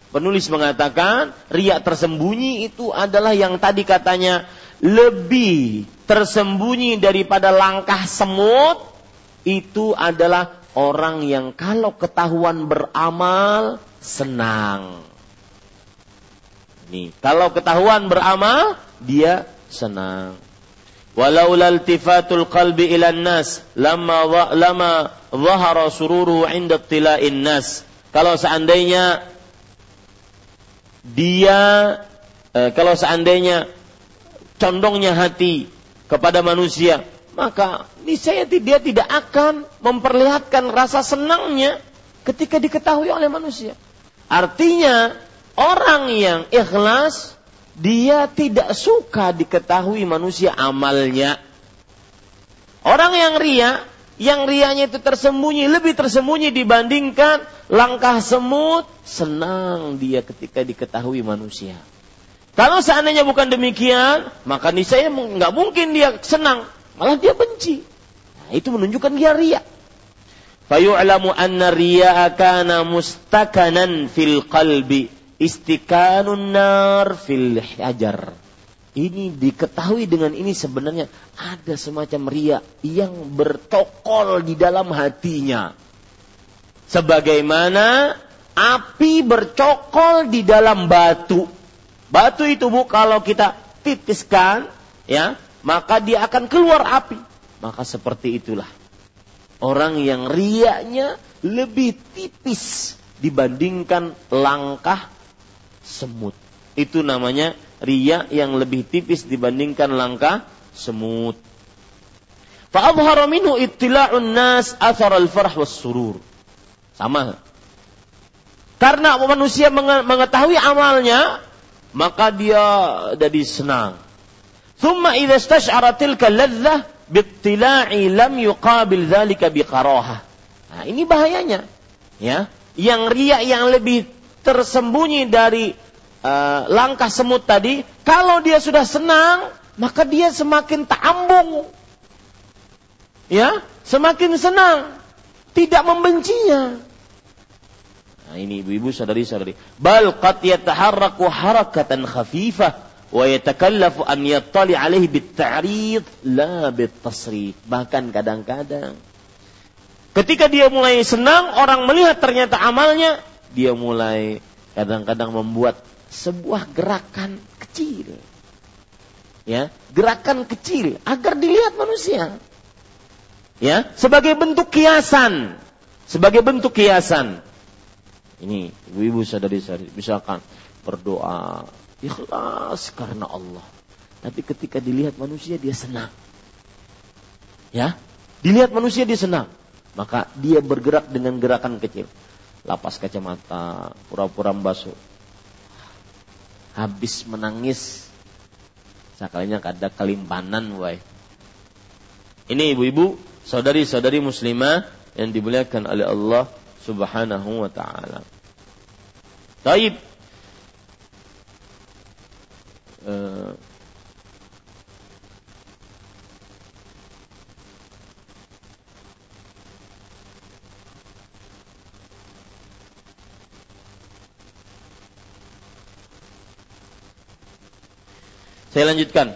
Penulis mengatakan riak tersembunyi itu adalah yang tadi katanya lebih tersembunyi daripada langkah semut itu adalah orang yang kalau ketahuan beramal senang. Nih, kalau ketahuan beramal dia senang. Walau laltifatul qalbi ila nas lama lama zahara sururu 'inda tila'in nas. Kalau seandainya dia e, kalau seandainya condongnya hati kepada manusia, maka niscaya dia tidak akan memperlihatkan rasa senangnya ketika diketahui oleh manusia. Artinya, orang yang ikhlas dia tidak suka diketahui manusia amalnya. Orang yang ria, yang rianya itu tersembunyi, lebih tersembunyi dibandingkan langkah semut, senang dia ketika diketahui manusia. Kalau seandainya bukan demikian, maka niscaya nggak mungkin dia senang, malah dia benci. Nah, itu menunjukkan dia ria. Fayu'lamu anna riya'a kana mustakanan fil qalbi istikanun nar fil hajar. Ini diketahui dengan ini sebenarnya ada semacam ria yang bertokol di dalam hatinya. Sebagaimana api bercokol di dalam batu. Batu itu bu kalau kita titiskan ya maka dia akan keluar api. Maka seperti itulah orang yang riaknya lebih tipis dibandingkan langkah semut. Itu namanya ria yang lebih tipis dibandingkan langkah semut. Fa'adhara minhu ittila'un nas athar al-farh was surur. Sama. Karena manusia mengetahui amalnya, maka dia jadi senang. Thumma idza istash'ara tilka ladzah bittila'i lam yuqabil dzalika biqaraha. Nah, ini bahayanya. Ya, yang ria yang lebih tersembunyi dari uh, langkah semut tadi, kalau dia sudah senang, maka dia semakin ta'ambung. Ya, semakin senang, tidak membencinya. Nah, ini ibu-ibu sadari-sadari. Bal qad yataharraku harakatan khafifah wa yatakallafu an yattali alaihi bit-ta'rid la bit-tasrif. Bahkan kadang-kadang ketika dia mulai senang, orang melihat ternyata amalnya, dia mulai kadang-kadang membuat sebuah gerakan kecil. Ya, gerakan kecil agar dilihat manusia. Ya, sebagai bentuk kiasan, sebagai bentuk kiasan. Ini ibu-ibu sadari-sadari, misalkan berdoa ikhlas karena Allah. Tapi ketika dilihat manusia dia senang. Ya, dilihat manusia dia senang. Maka dia bergerak dengan gerakan kecil lapas kacamata, pura-pura basuh. Habis menangis, sekalinya ada kelimpanan, wai. Ini ibu-ibu, saudari-saudari muslimah yang dimuliakan oleh Allah Subhanahu wa taala. Taib. Uh, Saya lanjutkan.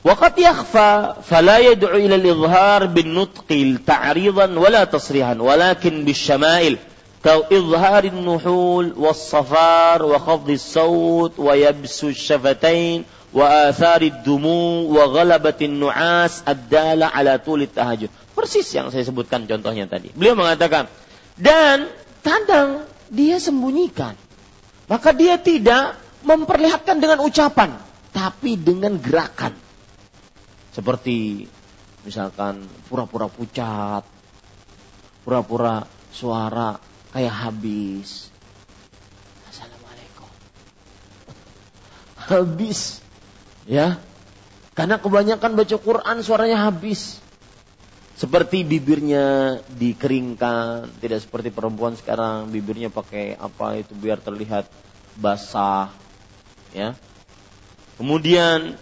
Waqad yakhfa fala yad'u ila al-izhar bin nutqi ta'ridan wala tasrihan walakin bisyama'il kau izhar an-nuhul was-safar wa khafd as-sawt wa yabsu ash-shafatain wa athar ad-dumu wa ghalabat an-nu'as ad-dala ala tul tahajjud. Persis yang saya sebutkan contohnya tadi. Beliau mengatakan dan kadang dia sembunyikan. Maka dia tidak memperlihatkan dengan ucapan tapi dengan gerakan. Seperti misalkan pura-pura pucat, pura-pura suara kayak habis. Assalamualaikum. Habis. Ya. Karena kebanyakan baca Quran suaranya habis. Seperti bibirnya dikeringkan, tidak seperti perempuan sekarang bibirnya pakai apa itu biar terlihat basah. Ya, Kemudian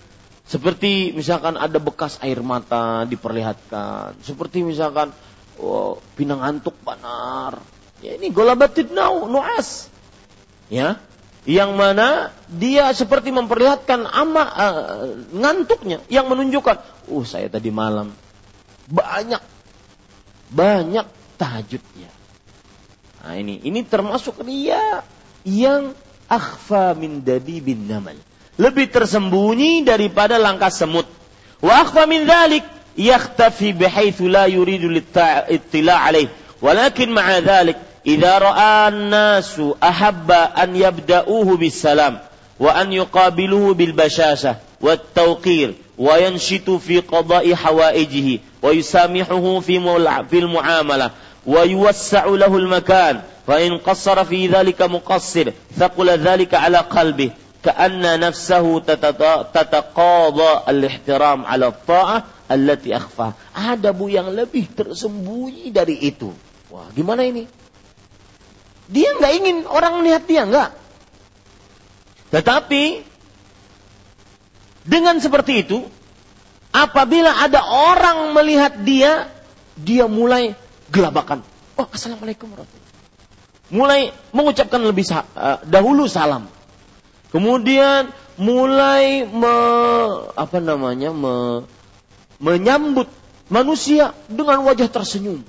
seperti misalkan ada bekas air mata diperlihatkan, seperti misalkan oh, pinang antuk banar. Ya ini golabatid nau nuas. Ya, yang mana dia seperti memperlihatkan ama uh, ngantuknya yang menunjukkan, oh saya tadi malam banyak banyak tahajudnya. Nah ini ini termasuk dia yang akhfa min bin namal lebih tersembunyi daripada langkah semut. Wa akhfa min dhalik yakhtafi bihaitsu la yuridu ittila' alaih. Walakin ma'a dhalik idza ra'a an-nasu ahabba an yabda'uhu bis salam wa an yuqabiluhu bil bashasha wat tawqir wa yanshitu fi qada'i hawaijihi wa yusamihuhu fi fil muamalah wa yuwassa'u lahu al-makan fa in qassara fi dhalika muqassir thaqula dhalika ala qalbi ka'anna nafsahu tataqadha al-ihtiram ala ta'ah allati akhfa ada bu yang lebih tersembunyi dari itu. Wah gimana ini? Dia nggak ingin orang melihat dia nggak. Tetapi dengan seperti itu, apabila ada orang melihat dia, dia mulai gelabakan. Oh, assalamualaikum warahmatullahi Mulai mengucapkan lebih uh, dahulu salam. Kemudian mulai me, apa namanya me, menyambut manusia dengan wajah tersenyum.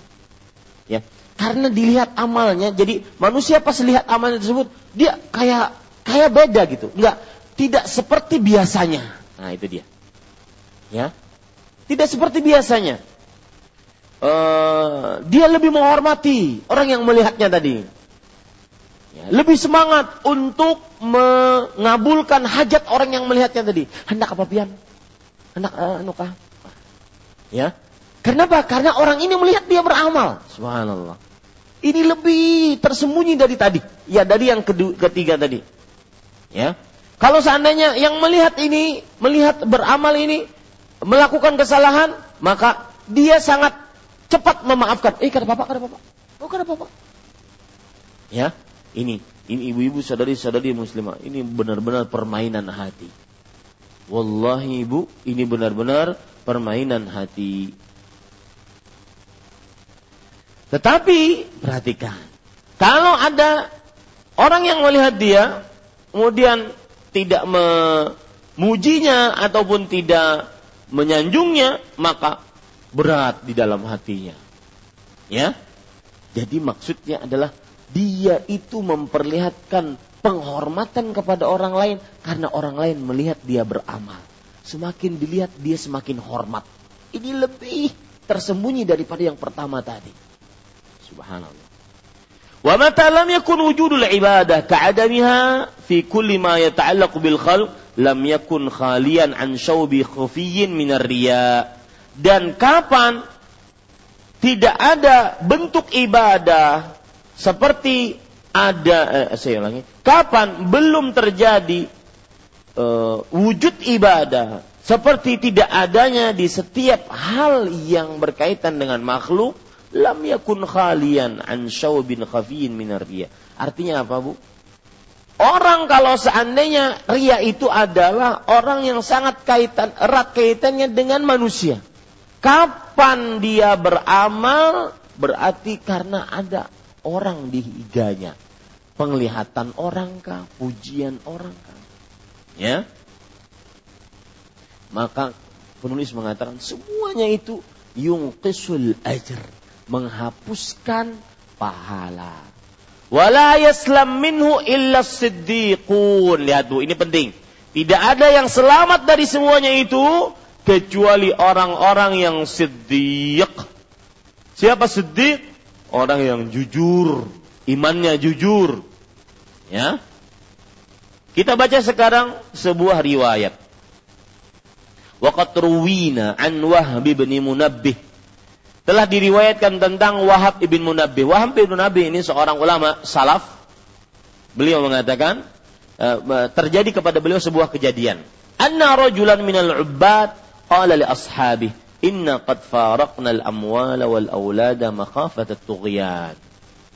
Ya, karena dilihat amalnya, jadi manusia pas lihat amalnya tersebut, dia kayak kayak beda gitu. Enggak, tidak seperti biasanya. Nah itu dia. Ya, tidak seperti biasanya. Uh, dia lebih menghormati orang yang melihatnya tadi. Ya, lebih semangat untuk mengabulkan hajat orang yang melihatnya tadi. Hendak apa pian? Hendak uh, nukah? Ya. Kenapa? Karena orang ini melihat dia beramal. Subhanallah. Ini lebih tersembunyi dari tadi. Ya, dari yang kedua, ketiga tadi. Ya. Kalau seandainya yang melihat ini, melihat beramal ini, melakukan kesalahan, maka dia sangat cepat memaafkan. Eh, kata bapak, kata bapak. Oh, kata bapak. Ya, ini, ini ibu-ibu sadari-sadari muslimah. Ini benar-benar permainan hati. Wallahi ibu, ini benar-benar permainan hati. Tetapi, perhatikan. Kalau ada orang yang melihat dia, kemudian tidak memujinya ataupun tidak menyanjungnya, maka berat di dalam hatinya. Ya. Jadi maksudnya adalah dia itu memperlihatkan penghormatan kepada orang lain karena orang lain melihat dia beramal. Semakin dilihat dia semakin hormat. Ini lebih tersembunyi daripada yang pertama tadi. Subhanallah. Wa mata lam yakun wujudul ibadah ka'adamiha fi kulli ma yata'allaqu bil khalq lam yakun khalian an syaubi khufiyyin minar riya. Dan kapan tidak ada bentuk ibadah seperti ada eh, saya ulangi kapan belum terjadi uh, wujud ibadah seperti tidak adanya di setiap hal yang berkaitan dengan makhluk lam yakun khalian an syaubin khafiyin minar riya. Artinya apa, Bu? Orang kalau seandainya ria itu adalah orang yang sangat kaitan erat kaitannya dengan manusia. Kapan dia beramal berarti karena ada orang di higanya. Penglihatan orang kah, pujian orang kah? Ya. Maka penulis mengatakan semuanya itu yungqisul ajr menghapuskan pahala. Wala yaslam minhu illa siddiqun. Lihat Bu, ini penting. Tidak ada yang selamat dari semuanya itu kecuali orang-orang yang siddiq. Siapa siddiq? Orang yang jujur, imannya jujur. Ya. Kita baca sekarang sebuah riwayat. Waqat ruwina an Wahb bin Munabbih telah diriwayatkan tentang Wahab ibn Munabbih. Wahab ibn Munabbih ini seorang ulama salaf. Beliau mengatakan eh, terjadi kepada beliau sebuah kejadian. Anna rajulan minal ubbad qala li ashabih inna qad faraqna al amwal wal aulada makhafat at-tughyan.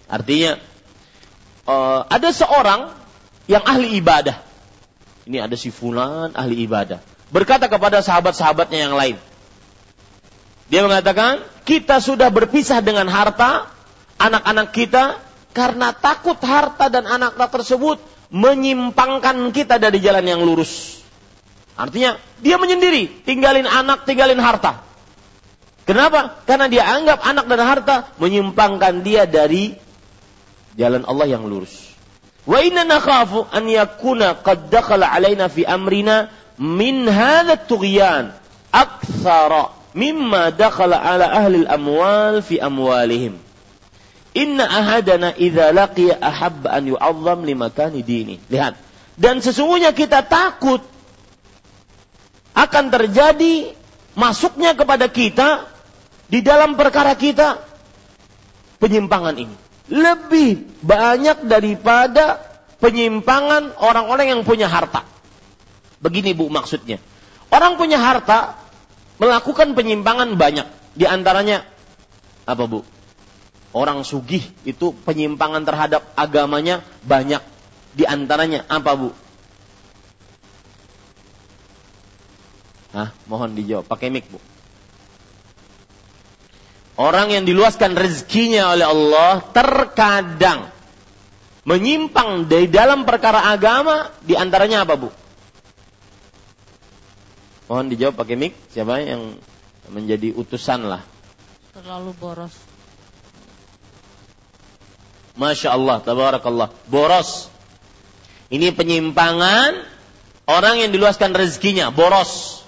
Artinya uh, ada seorang yang ahli ibadah. Ini ada si fulan ahli ibadah. Berkata kepada sahabat-sahabatnya yang lain, dia mengatakan, kita sudah berpisah dengan harta, anak-anak kita, karena takut harta dan anak-anak tersebut menyimpangkan kita dari jalan yang lurus. Artinya, dia menyendiri, tinggalin anak, tinggalin harta. Kenapa? Karena dia anggap anak dan harta menyimpangkan dia dari jalan Allah yang lurus. Wa inna nakhafu an yakuna qad dakhala alaina fi amrina min hadha tughyan aktsara mimma dakhala ala ahli amwal fi amwalihim. Inna ahadana idza laqiya ahab an yu'azzam li makani dini. Lihat. Dan sesungguhnya kita takut akan terjadi masuknya kepada kita di dalam perkara kita penyimpangan ini. Lebih banyak daripada penyimpangan orang-orang yang punya harta. Begini Bu maksudnya. Orang punya harta melakukan penyimpangan banyak. Di antaranya apa Bu? Orang sugih itu penyimpangan terhadap agamanya banyak. Di antaranya apa Bu? Hah, mohon dijawab. Pakai mic, Bu. Orang yang diluaskan rezekinya oleh Allah terkadang menyimpang dari dalam perkara agama di antaranya apa, Bu? Mohon dijawab pakai mic. Siapa yang menjadi utusan lah? Terlalu boros. Masya Allah, tabarakallah. Boros. Ini penyimpangan orang yang diluaskan rezekinya, boros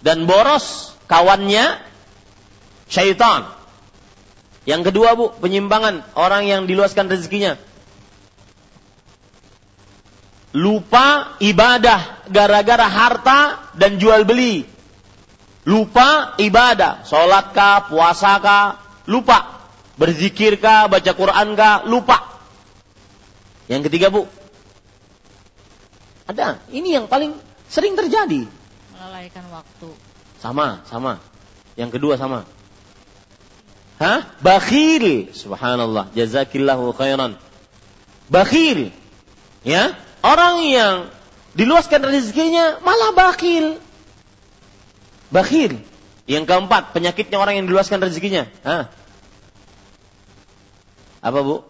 dan boros kawannya syaitan. Yang kedua bu, penyimpangan orang yang diluaskan rezekinya. Lupa ibadah gara-gara harta dan jual beli. Lupa ibadah, sholatkah, puasakah, lupa. Berzikirkah, baca Qurankah, lupa. Yang ketiga bu, ada. Ini yang paling sering terjadi melalaikan waktu. Sama, sama. Yang kedua sama. Hah? Bakhil. Subhanallah. Jazakillahu khairan. Bakhil. Ya. Orang yang diluaskan rezekinya malah bakhil. Bakhil. Yang keempat, penyakitnya orang yang diluaskan rezekinya. Hah? Apa bu?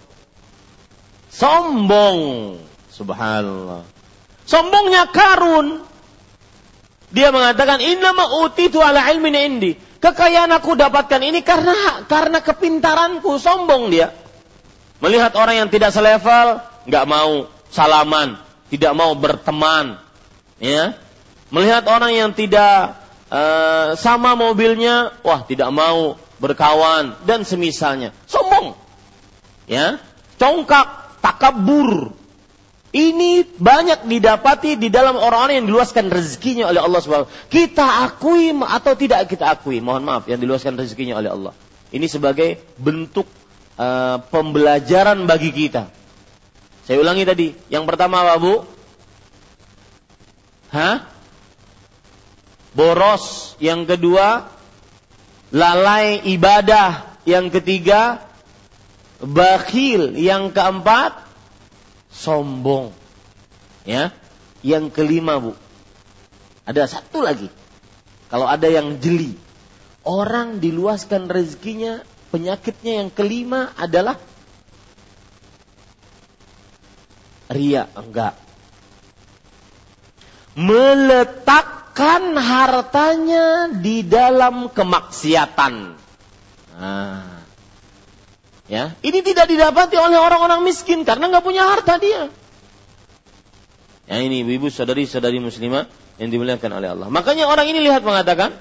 Sombong. Subhanallah. Sombongnya karun. Dia mengatakan innama utitu ala ilmin indi. Kekayaan aku dapatkan ini karena karena kepintaranku, sombong dia. Melihat orang yang tidak selevel, nggak mau salaman, tidak mau berteman, ya. Melihat orang yang tidak uh, sama mobilnya, wah tidak mau berkawan dan semisalnya. Sombong. Ya. Congkak, takabur, ini banyak didapati di dalam orang-orang yang diluaskan rezekinya oleh Allah SWT. Kita akui atau tidak kita akui, mohon maaf, yang diluaskan rezekinya oleh Allah. Ini sebagai bentuk uh, pembelajaran bagi kita. Saya ulangi tadi, yang pertama apa Bu? Hah? Boros. Yang kedua, lalai ibadah. Yang ketiga, bakhil. Yang keempat, sombong. Ya. Yang kelima, Bu. Ada satu lagi. Kalau ada yang jeli. Orang diluaskan rezekinya, penyakitnya yang kelima adalah ria, enggak. Meletakkan hartanya di dalam kemaksiatan. Nah, Ya, ini tidak didapati oleh orang-orang miskin karena nggak punya harta dia. Ya ini ibu saudari-saudari muslimah yang dimuliakan oleh Allah. Makanya orang ini lihat mengatakan,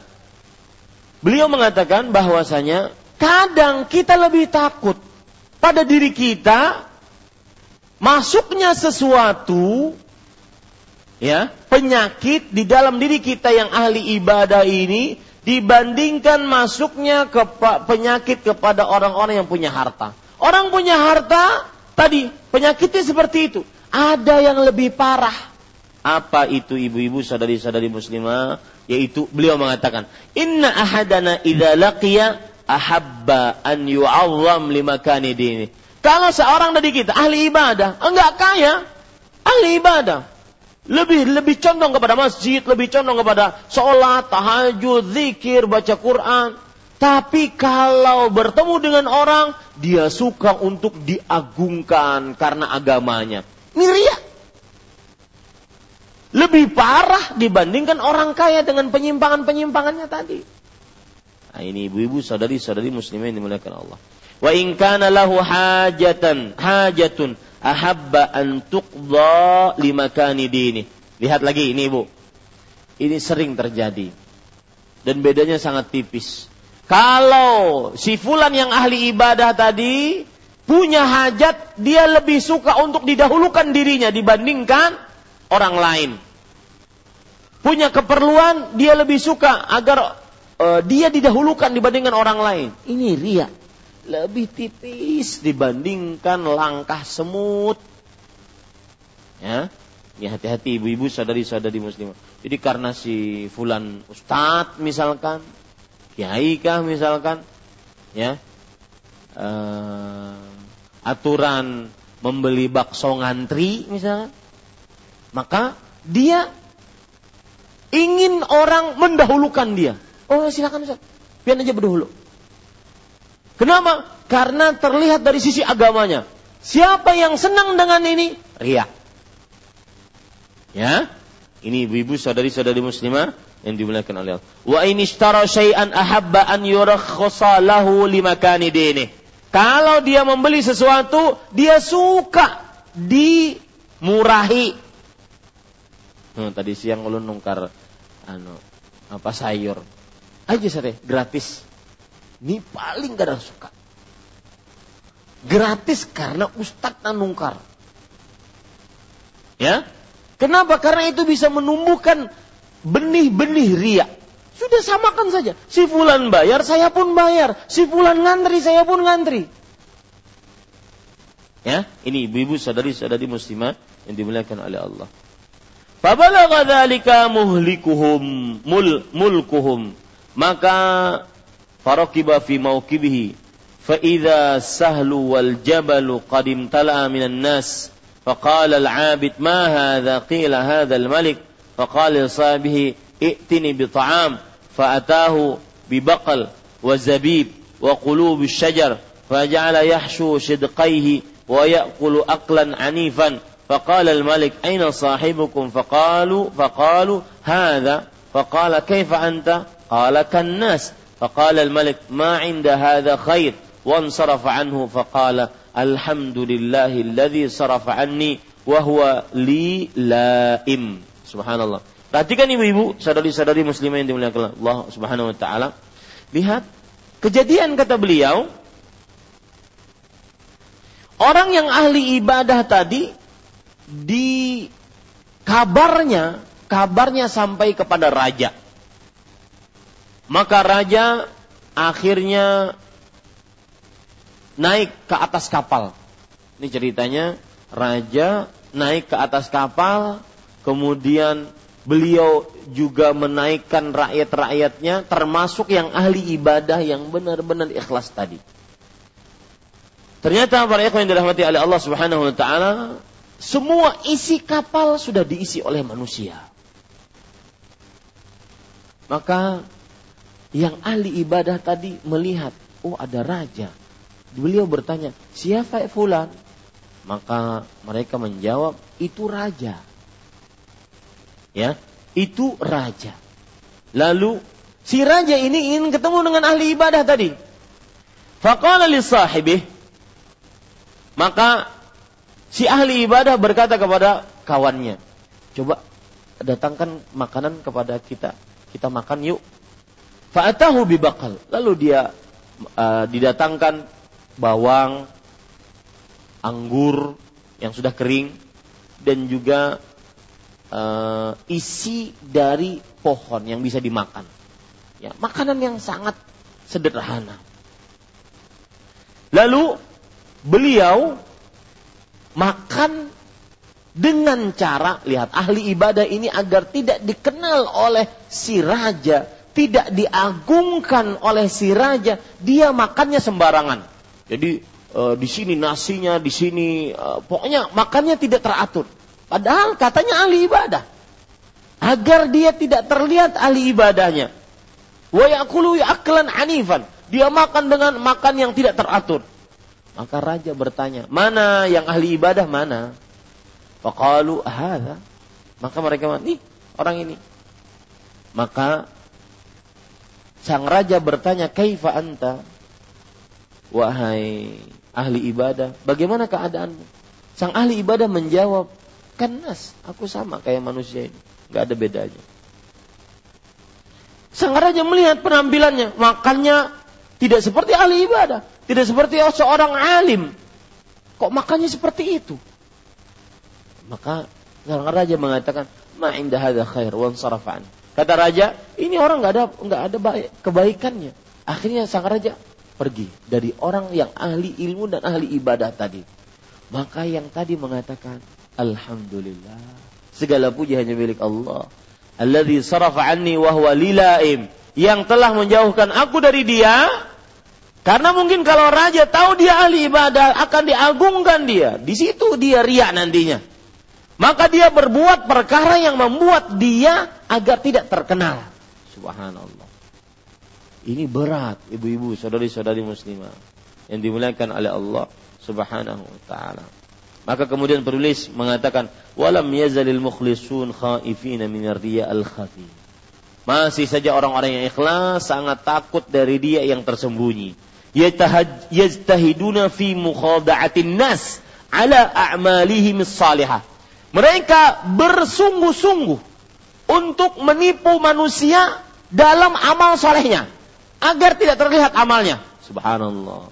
beliau mengatakan bahwasanya kadang kita lebih takut pada diri kita masuknya sesuatu ya penyakit di dalam diri kita yang ahli ibadah ini dibandingkan masuknya ke penyakit kepada orang-orang yang punya harta. Orang punya harta tadi penyakitnya seperti itu. Ada yang lebih parah. Apa itu ibu-ibu sadari-sadari muslimah? Yaitu beliau mengatakan, "Inna ahadana idza laqiya ahabba an yu'azzam limakani dini." Kalau seorang dari kita ahli ibadah, enggak kaya, ahli ibadah, lebih lebih condong kepada masjid, lebih condong kepada sholat, tahajud, zikir, baca Quran. Tapi kalau bertemu dengan orang, dia suka untuk diagungkan karena agamanya. Miria. Lebih parah dibandingkan orang kaya dengan penyimpangan-penyimpangannya tadi. Nah, ini ibu-ibu, saudari-saudari muslimah yang dimuliakan Allah. Wa in kana lahu hajatan, hajatun ahabba an tuqdha limakani dini. Lihat lagi ini Ibu. Ini sering terjadi. Dan bedanya sangat tipis. Kalau si fulan yang ahli ibadah tadi punya hajat, dia lebih suka untuk didahulukan dirinya dibandingkan orang lain. punya keperluan, dia lebih suka agar uh, dia didahulukan dibandingkan orang lain. Ini ria. Lebih tipis dibandingkan langkah semut. Ya, ya hati-hati ibu-ibu sadari-sadari muslimah. Jadi karena si fulan ustadz misalkan, kiai kah misalkan, ya, uh, aturan membeli bakso ngantri misalkan, maka dia ingin orang mendahulukan dia. Oh silakan Ustaz. Biar aja berdahulu. Kenapa? Karena terlihat dari sisi agamanya. Siapa yang senang dengan ini? Ria. Ya. Ini ibu-ibu saudari-saudari muslimah yang dimuliakan oleh Allah. Wa ini ishtara syai'an ahabba an yurakhasa lahu limakani dini. Kalau dia membeli sesuatu, dia suka dimurahi. Hmm, tadi siang ulun nungkar anu apa sayur aja sate gratis. Ini paling ada suka. Gratis karena Ustadz nanungkar. Ya, kenapa? Karena itu bisa menumbuhkan benih-benih ria. Sudah samakan saja. Si fulan bayar, saya pun bayar. Si fulan ngantri, saya pun ngantri. Ya, ini ibu-ibu sadari-sadari muslimah yang dimuliakan oleh Allah. Fabalagha dzalika muhlikuhum mul mulkuhum maka maukibihi fa idza sahlu wal jabalu qad imtala'a minan nas فقال العابد ما هذا؟ قيل هذا الملك. فقال لصاحبه ائتني بطعام. فأتاه ببقل وزبيب وقلوب الشجر فجعل يحشو شدقيه ويأكل أكلا عنيفا. فقال الملك أين صاحبكم؟ فقالوا فقالوا هذا. فقال كيف أنت؟ قال كالناس. فقال الملك ما عند هذا خير وانصرف عنه فقال الحمد لله الذي صرف عني وهو لي لائم سبحان الله Perhatikan ibu-ibu, saudari-saudari muslimah yang dimuliakan Allah Subhanahu wa taala. Lihat kejadian kata beliau Orang yang ahli ibadah tadi di kabarnya kabarnya sampai kepada raja maka raja akhirnya naik ke atas kapal. Ini ceritanya raja naik ke atas kapal, kemudian beliau juga menaikkan rakyat-rakyatnya termasuk yang ahli ibadah yang benar-benar ikhlas tadi. Ternyata para ikhwan yang dirahmati oleh Allah Subhanahu wa taala, semua isi kapal sudah diisi oleh manusia. Maka yang ahli ibadah tadi melihat, oh ada raja. Beliau bertanya, siapa fulan? Maka mereka menjawab, itu raja. Ya, itu raja. Lalu si raja ini ingin ketemu dengan ahli ibadah tadi. Faqala li sahibih. Maka si ahli ibadah berkata kepada kawannya, coba datangkan makanan kepada kita. Kita makan yuk. Fa'atahu bibakal. Lalu dia uh, didatangkan bawang, anggur yang sudah kering dan juga uh, isi dari pohon yang bisa dimakan. Ya, makanan yang sangat sederhana. Lalu beliau makan dengan cara lihat ahli ibadah ini agar tidak dikenal oleh si raja tidak diagungkan oleh si raja, dia makannya sembarangan. Jadi e, di sini nasinya, di sini e, pokoknya makannya tidak teratur. Padahal katanya ahli ibadah. Agar dia tidak terlihat ahli ibadahnya. Wa yakulu aklan anifan. Dia makan dengan makan yang tidak teratur. Maka raja bertanya, mana yang ahli ibadah mana? Faqalu hadza. Maka mereka nih orang ini. Maka Sang raja bertanya, "Kaifa anta?" Wahai ahli ibadah, bagaimana keadaanmu? Sang ahli ibadah menjawab, "Kan nas, aku sama kayak manusia ini, nggak ada bedanya." Sang raja melihat penampilannya, makannya tidak seperti ahli ibadah, tidak seperti seorang alim. Kok makannya seperti itu? Maka sang raja mengatakan, ma inda khair wa ansarafa Kata raja, ini orang nggak ada nggak ada baik, kebaikannya. Akhirnya sang raja pergi dari orang yang ahli ilmu dan ahli ibadah tadi. Maka yang tadi mengatakan, Alhamdulillah. Segala puji hanya milik Allah. Alladhi sarafa anni wa lilaim. Yang telah menjauhkan aku dari dia. Karena mungkin kalau raja tahu dia ahli ibadah, akan diagungkan dia. Di situ dia riak nantinya. Maka dia berbuat perkara yang membuat dia agar tidak terkenal. Subhanallah. Ini berat ibu-ibu, saudari-saudari muslimah yang dimuliakan oleh Allah Subhanahu wa taala. Maka kemudian penulis mengatakan walam yazalil mukhlisun khaifina min riya al khafi. Masih saja orang-orang yang ikhlas sangat takut dari dia yang tersembunyi. Yajtahiduna fi mukhada'atin nas ala a'malihim salihah mereka bersungguh-sungguh untuk menipu manusia dalam amal solehnya agar tidak terlihat amalnya. Subhanallah.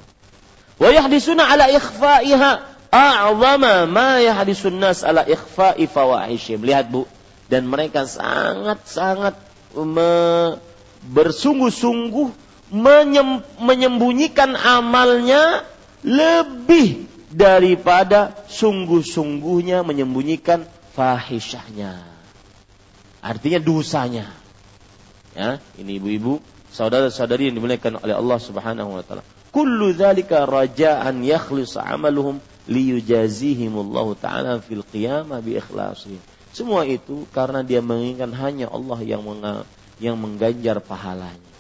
Wa yahdisuna ala ikhfa'iha a'zama ma yahdisun nas ala ikhfa'i fawahishim. Lihat Bu, dan mereka sangat-sangat me, bersungguh-sungguh menyembunyikan amalnya lebih daripada sungguh-sungguhnya menyembunyikan fahishahnya. Artinya dosanya. Ya, ini ibu-ibu, saudara-saudari yang dimuliakan oleh Allah Subhanahu wa taala. Kullu dzalika raja'an yakhlis 'amaluhum liyujazihimullahu taala fil qiyamah bi ikhlasihim. Semua itu karena dia menginginkan hanya Allah yang yang mengganjar pahalanya.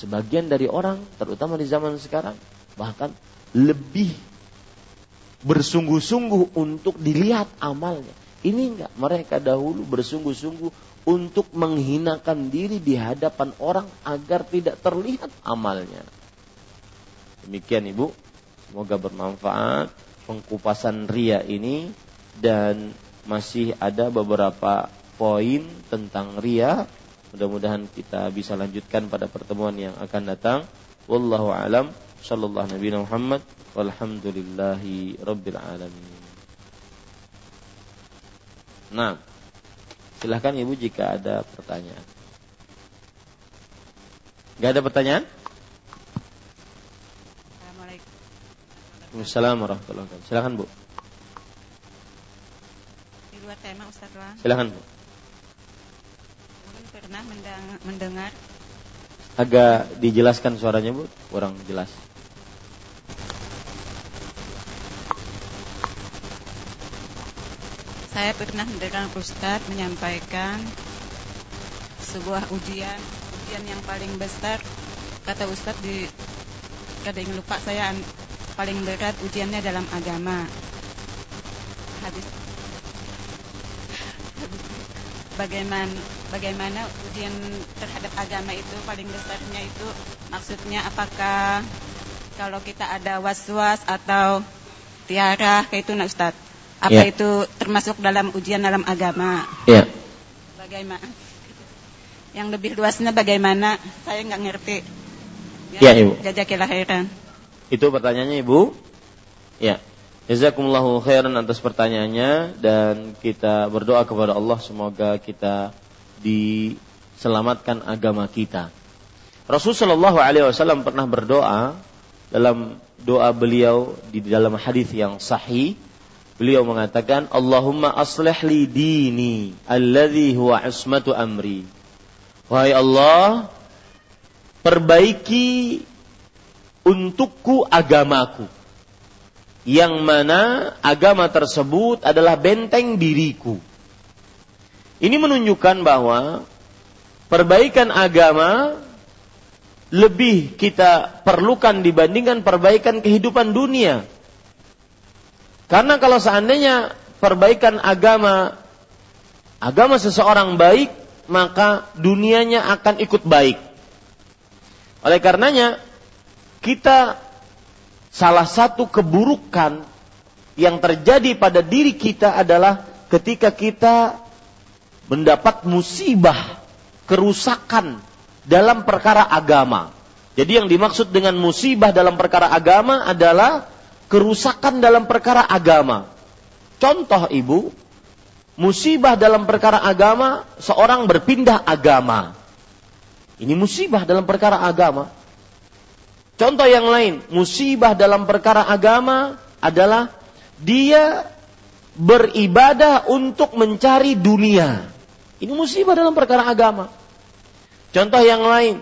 Sebagian dari orang, terutama di zaman sekarang, bahkan lebih bersungguh-sungguh untuk dilihat amalnya. Ini enggak, mereka dahulu bersungguh-sungguh untuk menghinakan diri di hadapan orang agar tidak terlihat amalnya. Demikian Ibu, semoga bermanfaat pengkupasan ria ini dan masih ada beberapa poin tentang ria. Mudah-mudahan kita bisa lanjutkan pada pertemuan yang akan datang. Wallahu alam. Sallallahu Nabi Muhammad Walhamdulillahi Rabbil Alamin Nah Silahkan Ibu jika ada pertanyaan. Gak ada pertanyaan? Assalamualaikum. Warahmatullahi wabarakatuh. Silahkan Bu. Di luar tema Ustaz Wan Silahkan Bu. Mungkin pernah mendengar Agak dijelaskan suaranya Bu. Kurang jelas Saya pernah mendengar Ustadz menyampaikan sebuah ujian, ujian yang paling besar. Kata Ustadz di kadang lupa saya paling berat ujiannya dalam agama. Hadis bagaimana bagaimana ujian terhadap agama itu paling besarnya itu maksudnya apakah kalau kita ada was-was atau tiara kayak itu Ustaz apa ya. itu termasuk dalam ujian dalam agama? Ya. Bagaimana? Yang lebih luasnya bagaimana? Saya nggak ngerti. Ya, ya Ibu. Jazakallah khairan. Itu pertanyaannya Ibu. Ya. Jazakumullahu khairan atas pertanyaannya dan kita berdoa kepada Allah semoga kita diselamatkan agama kita. Rasulullah Alaihi Wasallam pernah berdoa dalam doa beliau di dalam hadis yang sahih Beliau mengatakan, Allahumma aslih li dini alladhi huwa ismatu amri. Wahai Allah, perbaiki untukku agamaku. Yang mana agama tersebut adalah benteng diriku. Ini menunjukkan bahwa perbaikan agama lebih kita perlukan dibandingkan perbaikan kehidupan dunia. Karena kalau seandainya perbaikan agama agama seseorang baik, maka dunianya akan ikut baik. Oleh karenanya, kita salah satu keburukan yang terjadi pada diri kita adalah ketika kita mendapat musibah, kerusakan dalam perkara agama. Jadi yang dimaksud dengan musibah dalam perkara agama adalah kerusakan dalam perkara agama. Contoh ibu, musibah dalam perkara agama, seorang berpindah agama. Ini musibah dalam perkara agama. Contoh yang lain, musibah dalam perkara agama adalah dia beribadah untuk mencari dunia. Ini musibah dalam perkara agama. Contoh yang lain,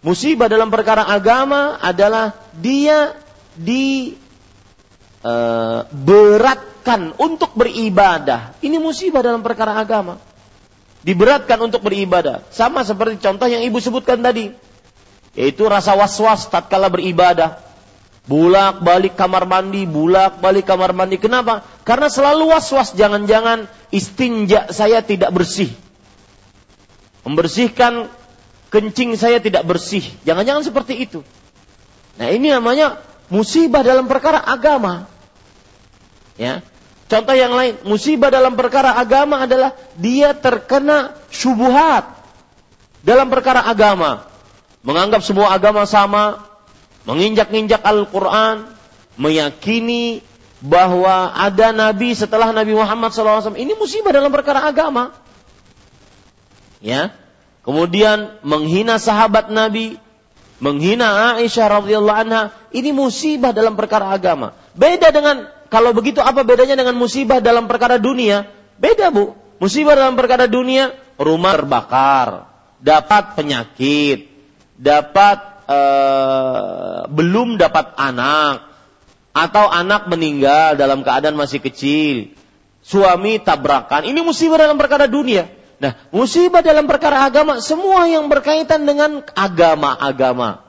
musibah dalam perkara agama adalah dia diberatkan uh, untuk beribadah. Ini musibah dalam perkara agama. Diberatkan untuk beribadah. Sama seperti contoh yang ibu sebutkan tadi. Yaitu rasa was-was tatkala beribadah. Bulak balik kamar mandi, bulak balik kamar mandi. Kenapa? Karena selalu was-was jangan-jangan istinja saya tidak bersih. Membersihkan kencing saya tidak bersih. Jangan-jangan seperti itu. Nah, ini namanya musibah dalam perkara agama. Ya. Contoh yang lain, musibah dalam perkara agama adalah dia terkena syubuhat dalam perkara agama. Menganggap semua agama sama, menginjak-injak Al-Quran, meyakini bahwa ada nabi setelah Nabi Muhammad SAW. Ini musibah dalam perkara agama. Ya, kemudian menghina sahabat Nabi, menghina Aisyah radhiyallahu anha, ini musibah dalam perkara agama. Beda dengan kalau begitu apa bedanya dengan musibah dalam perkara dunia? Beda bu. Musibah dalam perkara dunia, rumah terbakar, dapat penyakit, dapat uh, belum dapat anak atau anak meninggal dalam keadaan masih kecil, suami tabrakan, ini musibah dalam perkara dunia. Nah, musibah dalam perkara agama semua yang berkaitan dengan agama-agama.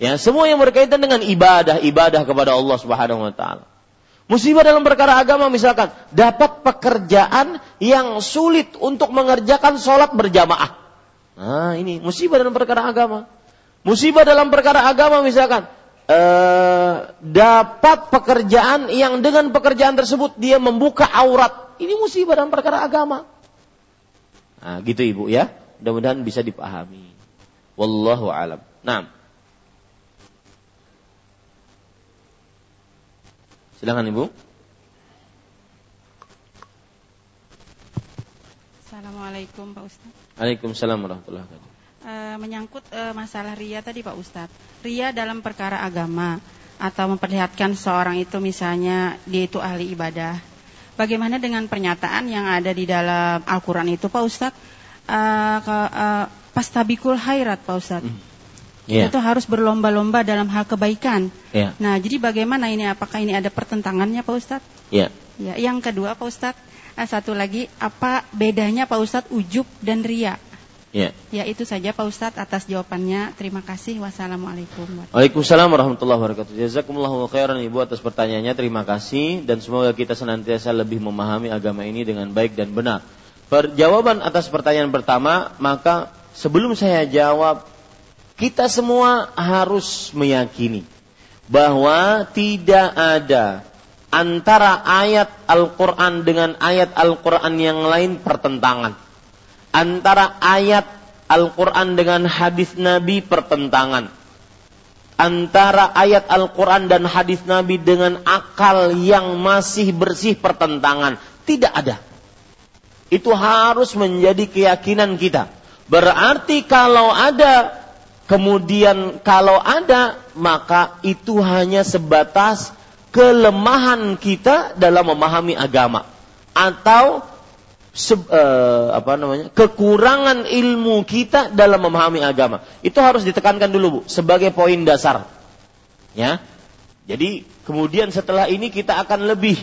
Ya, semua yang berkaitan dengan ibadah-ibadah kepada Allah Subhanahu wa taala. Musibah dalam perkara agama misalkan dapat pekerjaan yang sulit untuk mengerjakan sholat berjamaah. Nah, ini musibah dalam perkara agama. Musibah dalam perkara agama misalkan eh, dapat pekerjaan yang dengan pekerjaan tersebut dia membuka aurat. Ini musibah dalam perkara agama. Nah, gitu Ibu ya. Mudah-mudahan bisa dipahami. Wallahu alam. Nah. Silakan Ibu. Assalamualaikum Pak Ustaz. Waalaikumsalam warahmatullahi wabarakatuh. E, menyangkut e, masalah ria tadi Pak Ustadz. Ria dalam perkara agama atau memperlihatkan seorang itu misalnya dia itu ahli ibadah. Bagaimana dengan pernyataan yang ada di dalam Al-Quran itu Pak Ustadz? E, ke, e, pastabikul khairat Pak Ustadz. Mm. Yeah. Itu harus berlomba-lomba dalam hal kebaikan. Yeah. Nah, jadi bagaimana ini? Apakah ini ada pertentangannya Pak Ustadz? Yeah. Ya. Yang kedua Pak Ustadz, Nah, satu lagi, apa bedanya Pak Ustadz ujub dan ria? Ya. Ya itu saja Pak Ustadz atas jawabannya. Terima kasih. Wassalamualaikum. Waalaikumsalam warahmatullahi wabarakatuh. Jazakumullahu khairan Ibu atas pertanyaannya. Terima kasih dan semoga kita senantiasa lebih memahami agama ini dengan baik dan benar. Perjawaban atas pertanyaan pertama, maka sebelum saya jawab, kita semua harus meyakini bahwa tidak ada antara ayat Al-Quran dengan ayat Al-Quran yang lain pertentangan. Antara ayat Al-Quran dengan hadis Nabi pertentangan. Antara ayat Al-Quran dan hadis Nabi dengan akal yang masih bersih pertentangan. Tidak ada. Itu harus menjadi keyakinan kita. Berarti kalau ada, kemudian kalau ada, maka itu hanya sebatas kelemahan kita dalam memahami agama atau se, uh, apa namanya kekurangan ilmu kita dalam memahami agama. Itu harus ditekankan dulu bu sebagai poin dasar. Ya. Jadi kemudian setelah ini kita akan lebih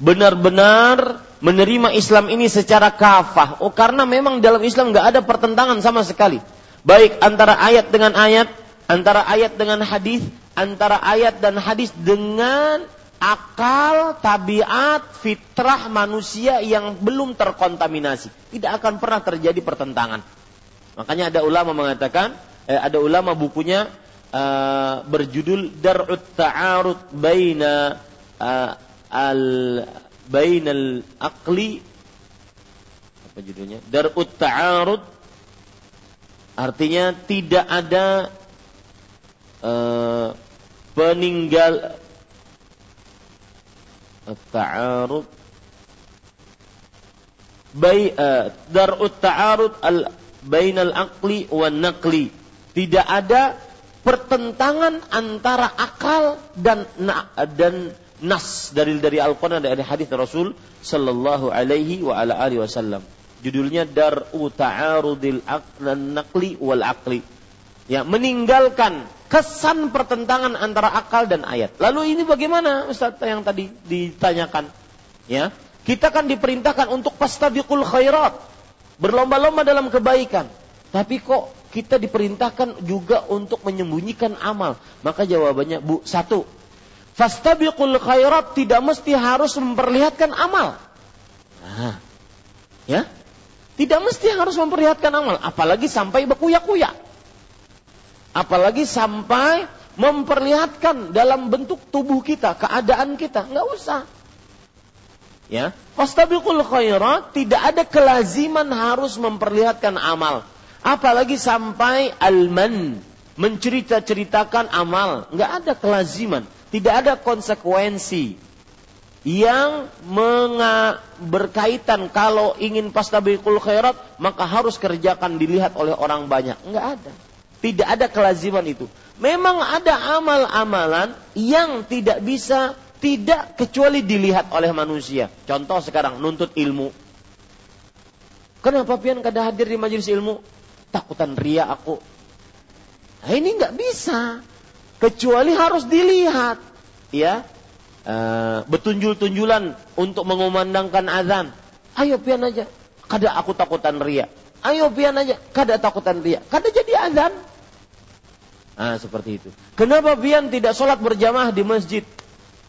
benar-benar menerima Islam ini secara kafah. Oh karena memang dalam Islam nggak ada pertentangan sama sekali. Baik antara ayat dengan ayat antara ayat dengan hadis antara ayat dan hadis dengan akal, tabiat, fitrah manusia yang belum terkontaminasi. Tidak akan pernah terjadi pertentangan. Makanya ada ulama mengatakan, eh, ada ulama bukunya uh, berjudul Dar'ut Ta'arud Baina uh, al Bainal Aqli apa judulnya? Dar'ut Ta'arud artinya tidak ada uh, peninggal darut ta'arud al bainal aqli wan naqli. Tidak ada pertentangan antara akal dan dan nas dari dari Al-Qur'an dari hadis Rasul sallallahu alaihi wa ala alihi wasallam. Judulnya Dar'u Ta'arudil Naqli wal Aqli. Ya, meninggalkan kesan pertentangan antara akal dan ayat. Lalu ini bagaimana Ustaz yang tadi ditanyakan? Ya, kita kan diperintahkan untuk pastabiqul khairat. Berlomba-lomba dalam kebaikan. Tapi kok kita diperintahkan juga untuk menyembunyikan amal? Maka jawabannya, Bu, satu. Fastabiqul khairat tidak mesti harus memperlihatkan amal. Nah, ya, tidak mesti harus memperlihatkan amal, apalagi sampai berkuya-kuya. Apalagi sampai memperlihatkan dalam bentuk tubuh kita, keadaan kita, nggak usah. Ya, fastabiqul khairat tidak ada kelaziman harus memperlihatkan amal, apalagi sampai alman mencerita-ceritakan amal, nggak ada kelaziman, tidak ada konsekuensi yang menga, berkaitan kalau ingin pastabikul khairat maka harus kerjakan dilihat oleh orang banyak. Enggak ada. Tidak ada kelaziman itu. Memang ada amal-amalan yang tidak bisa tidak kecuali dilihat oleh manusia. Contoh sekarang nuntut ilmu. Kenapa pian kada hadir di majelis ilmu? Takutan ria aku. Nah, ini nggak bisa. Kecuali harus dilihat. Ya, uh, betunjul-tunjulan untuk mengumandangkan azan. Ayo pian aja. Kada aku takutan ria. Ayo pian aja. Kada takutan ria. Kada jadi azan. Nah, seperti itu. Kenapa pian tidak sholat berjamaah di masjid?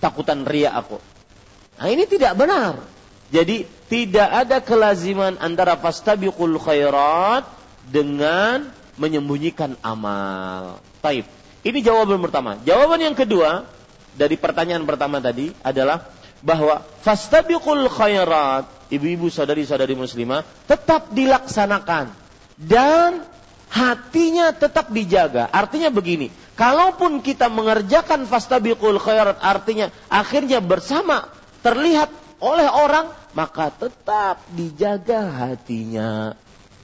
Takutan ria aku. Nah, ini tidak benar. Jadi tidak ada kelaziman antara fastabiqul khairat dengan menyembunyikan amal. Taib. Ini jawaban pertama. Jawaban yang kedua, dari pertanyaan pertama tadi adalah bahwa fastabiqul khairat, ibu-ibu saudari-saudari muslimah tetap dilaksanakan dan hatinya tetap dijaga. Artinya begini, kalaupun kita mengerjakan fastabiqul khairat artinya akhirnya bersama terlihat oleh orang, maka tetap dijaga hatinya.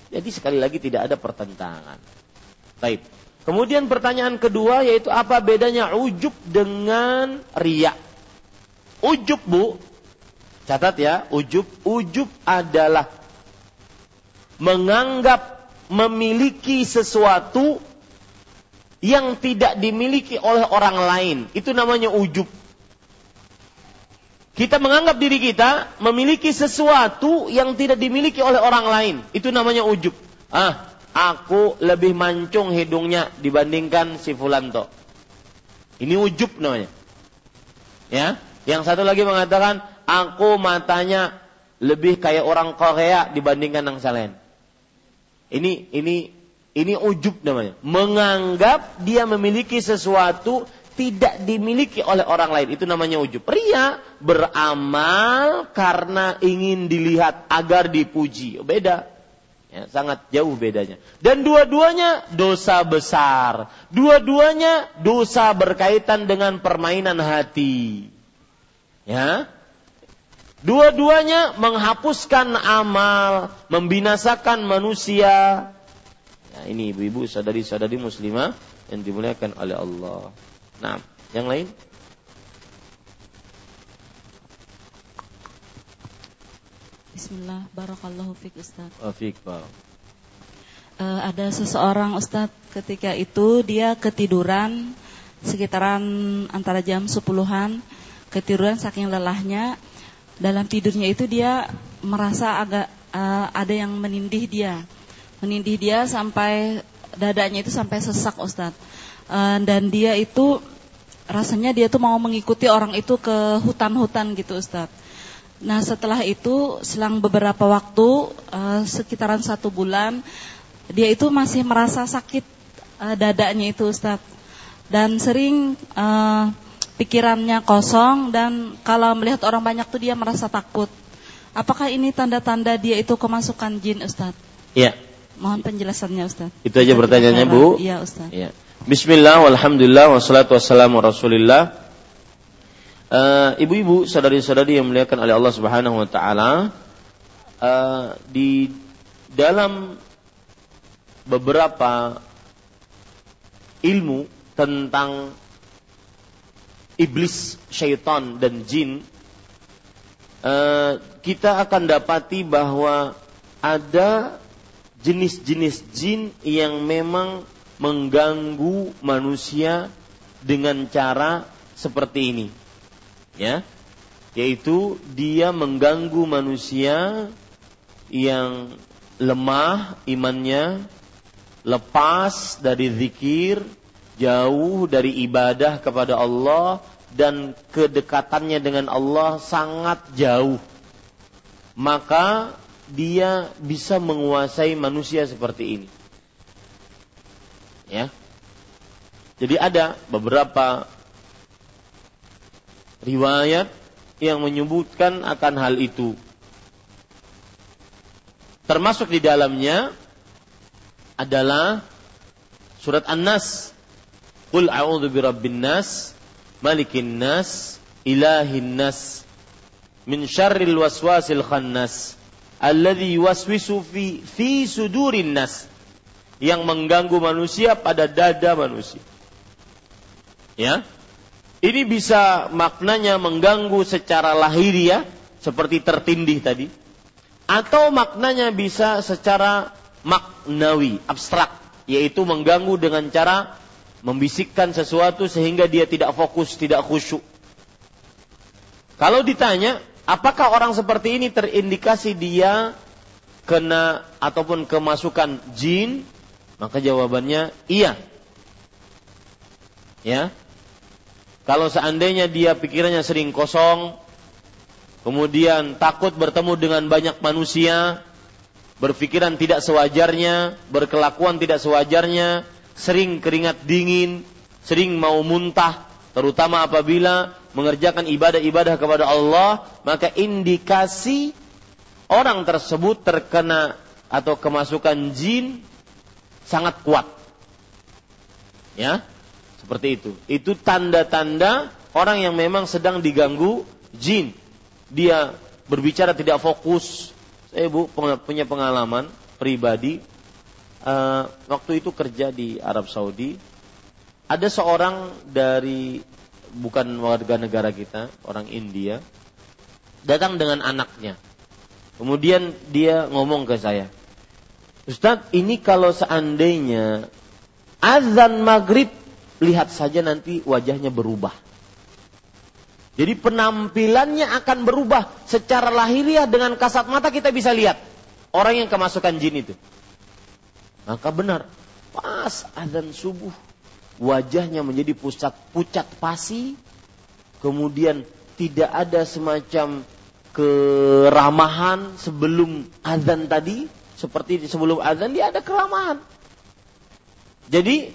Jadi sekali lagi tidak ada pertentangan. Baik. Kemudian pertanyaan kedua yaitu apa bedanya ujub dengan riak? Ujub bu, catat ya, ujub. Ujub adalah menganggap memiliki sesuatu yang tidak dimiliki oleh orang lain. Itu namanya ujub. Kita menganggap diri kita memiliki sesuatu yang tidak dimiliki oleh orang lain. Itu namanya ujub. Ah, aku lebih mancung hidungnya dibandingkan si Fulanto. Ini ujub namanya. Ya, yang satu lagi mengatakan aku matanya lebih kayak orang Korea dibandingkan yang lain. Ini ini ini ujub namanya. Menganggap dia memiliki sesuatu tidak dimiliki oleh orang lain. Itu namanya ujub. Pria beramal karena ingin dilihat agar dipuji. Beda. Ya, sangat jauh bedanya. Dan dua-duanya dosa besar. Dua-duanya dosa berkaitan dengan permainan hati. Ya. Dua-duanya menghapuskan amal, membinasakan manusia. Ya, ini ibu-ibu, sadari-sadari muslimah yang dimuliakan oleh Allah. Nah, yang lain? Bismillah, barakallahu fiq Ustaz. Oh, fiq, uh, ada seseorang Ustaz ketika itu dia ketiduran sekitaran antara jam sepuluhan ketiduran saking lelahnya dalam tidurnya itu dia merasa agak uh, ada yang menindih dia. Menindih dia sampai dadanya itu sampai sesak Ustaz uh, dan dia itu rasanya dia tuh mau mengikuti orang itu ke hutan-hutan gitu Ustaz Nah setelah itu selang beberapa waktu uh, sekitaran satu bulan dia itu masih merasa sakit uh, dadanya itu Ustadz. Dan sering uh, pikirannya kosong dan kalau melihat orang banyak tuh dia merasa takut. Apakah ini tanda-tanda dia itu kemasukan jin Ustadz? Iya. Mohon penjelasannya Ustadz. Itu aja pertanyaannya Bu. Iya Ustadz. Iya. Bismillah, walhamdulillah, wassalatu wassalamu rasulillah uh, ibu-ibu, saudari-saudari yang muliakan oleh Allah Subhanahu wa taala, uh, di dalam beberapa ilmu tentang iblis, syaitan dan jin uh, kita akan dapati bahwa ada jenis-jenis jin yang memang mengganggu manusia dengan cara seperti ini. Ya. Yaitu dia mengganggu manusia yang lemah imannya, lepas dari zikir, jauh dari ibadah kepada Allah dan kedekatannya dengan Allah sangat jauh. Maka dia bisa menguasai manusia seperti ini. Ya. Jadi ada beberapa riwayat yang menyebutkan akan hal itu. Termasuk di dalamnya adalah surat An-Nas. Qul a'udzu birabbin nas, malikin nas, ilahin nas, min syarril waswasil khannas, alladzi yuwaswisu fi fi sudurin nas yang mengganggu manusia pada dada manusia. Ya. Ini bisa maknanya mengganggu secara lahiriah seperti tertindih tadi atau maknanya bisa secara maknawi, abstrak, yaitu mengganggu dengan cara membisikkan sesuatu sehingga dia tidak fokus, tidak khusyuk. Kalau ditanya, apakah orang seperti ini terindikasi dia kena ataupun kemasukan jin? Maka jawabannya iya. Ya. Kalau seandainya dia pikirannya sering kosong, kemudian takut bertemu dengan banyak manusia, berpikiran tidak sewajarnya, berkelakuan tidak sewajarnya, sering keringat dingin, sering mau muntah, terutama apabila mengerjakan ibadah-ibadah kepada Allah, maka indikasi orang tersebut terkena atau kemasukan jin sangat kuat. Ya, seperti itu. Itu tanda-tanda orang yang memang sedang diganggu jin. Dia berbicara tidak fokus. Saya bu punya pengalaman pribadi. Uh, waktu itu kerja di Arab Saudi. Ada seorang dari bukan warga negara kita, orang India, datang dengan anaknya. Kemudian dia ngomong ke saya, Ustadz, ini kalau seandainya azan maghrib lihat saja nanti wajahnya berubah. Jadi penampilannya akan berubah secara lahiriah dengan kasat mata kita bisa lihat orang yang kemasukan jin itu. Maka benar, pas azan subuh wajahnya menjadi pusat pucat pasi, kemudian tidak ada semacam keramahan sebelum azan tadi, seperti sebelum azan dia ada keramahan. Jadi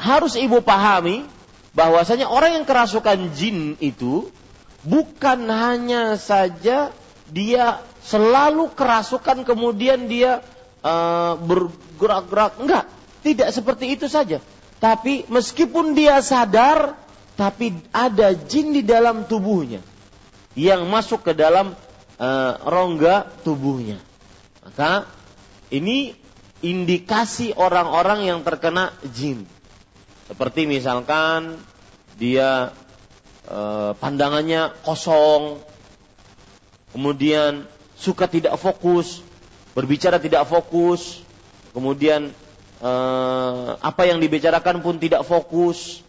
harus ibu pahami bahwasanya orang yang kerasukan jin itu bukan hanya saja dia selalu kerasukan kemudian dia uh, bergerak-gerak. Enggak. Tidak seperti itu saja. Tapi meskipun dia sadar tapi ada jin di dalam tubuhnya yang masuk ke dalam uh, rongga tubuhnya. Maka ini indikasi orang-orang yang terkena jin. Seperti misalkan dia e, pandangannya kosong, kemudian suka tidak fokus, berbicara tidak fokus, kemudian e, apa yang dibicarakan pun tidak fokus,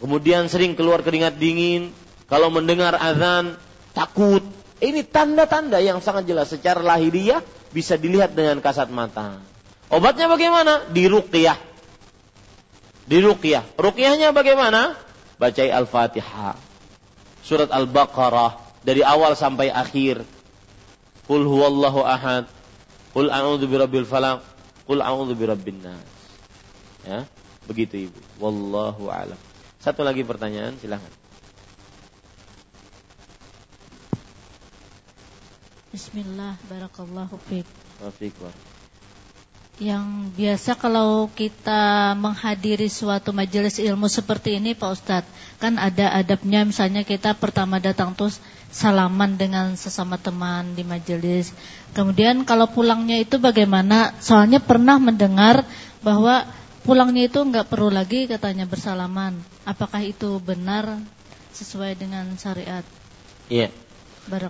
kemudian sering keluar keringat dingin, kalau mendengar azan takut. Ini tanda-tanda yang sangat jelas secara lahiriah bisa dilihat dengan kasat mata. Obatnya bagaimana? Diruqyah di ruqyah. Ruqyahnya bagaimana? Bacai Al-Fatihah. Surat Al-Baqarah dari awal sampai akhir. Qul huwallahu ahad. Qul a'udzu birabbil falaq. Qul a'udzu birabbin nas. Ya, begitu Ibu. Wallahu a'lam. Satu lagi pertanyaan, silahkan. Bismillah, barakallahu fiik. Wa Yang biasa kalau kita menghadiri suatu majelis ilmu seperti ini Pak Ustadz Kan ada adabnya. Misalnya kita pertama datang terus salaman dengan sesama teman di majelis. Kemudian kalau pulangnya itu bagaimana? Soalnya pernah mendengar bahwa pulangnya itu nggak perlu lagi katanya bersalaman. Apakah itu benar sesuai dengan syariat? Iya.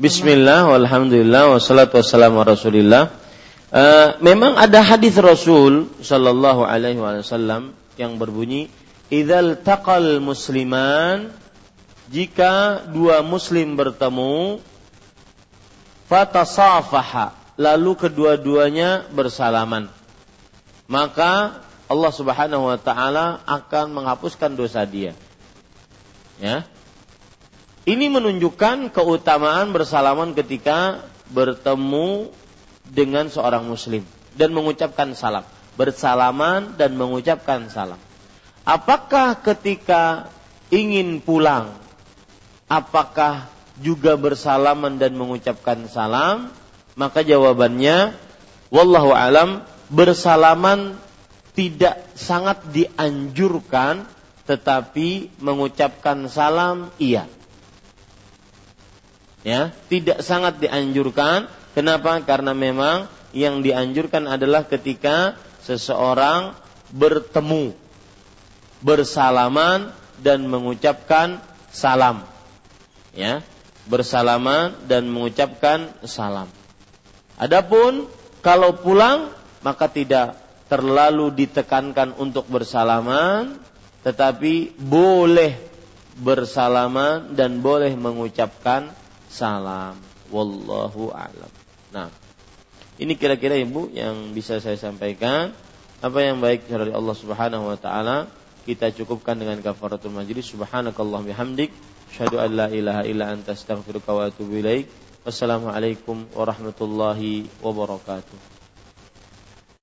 Bismillah, walhamdulillah, wassalatu wassalamu rasulillah Uh, memang ada hadis Rasul Shallallahu Alaihi Wasallam yang berbunyi, "Idzal taqal musliman jika dua muslim bertemu, fatasafaha, lalu kedua-duanya bersalaman, maka Allah Subhanahu wa taala akan menghapuskan dosa dia." Ya. Ini menunjukkan keutamaan bersalaman ketika bertemu dengan seorang muslim dan mengucapkan salam, bersalaman dan mengucapkan salam. Apakah ketika ingin pulang apakah juga bersalaman dan mengucapkan salam? Maka jawabannya wallahu alam bersalaman tidak sangat dianjurkan tetapi mengucapkan salam iya. Ya, tidak sangat dianjurkan Kenapa? Karena memang yang dianjurkan adalah ketika seseorang bertemu, bersalaman dan mengucapkan salam. Ya, bersalaman dan mengucapkan salam. Adapun kalau pulang maka tidak terlalu ditekankan untuk bersalaman, tetapi boleh bersalaman dan boleh mengucapkan salam. Wallahu a'lam. Ini kira-kira Ibu yang bisa saya sampaikan. Apa yang baik dari Allah Subhanahu wa taala kita cukupkan dengan kafaratul majlis. Subhanakallah bihamdik, syahadu an la ilaha illa anta astaghfiruka wa atubu ilaik. Warahmatullahi wabarakatuh.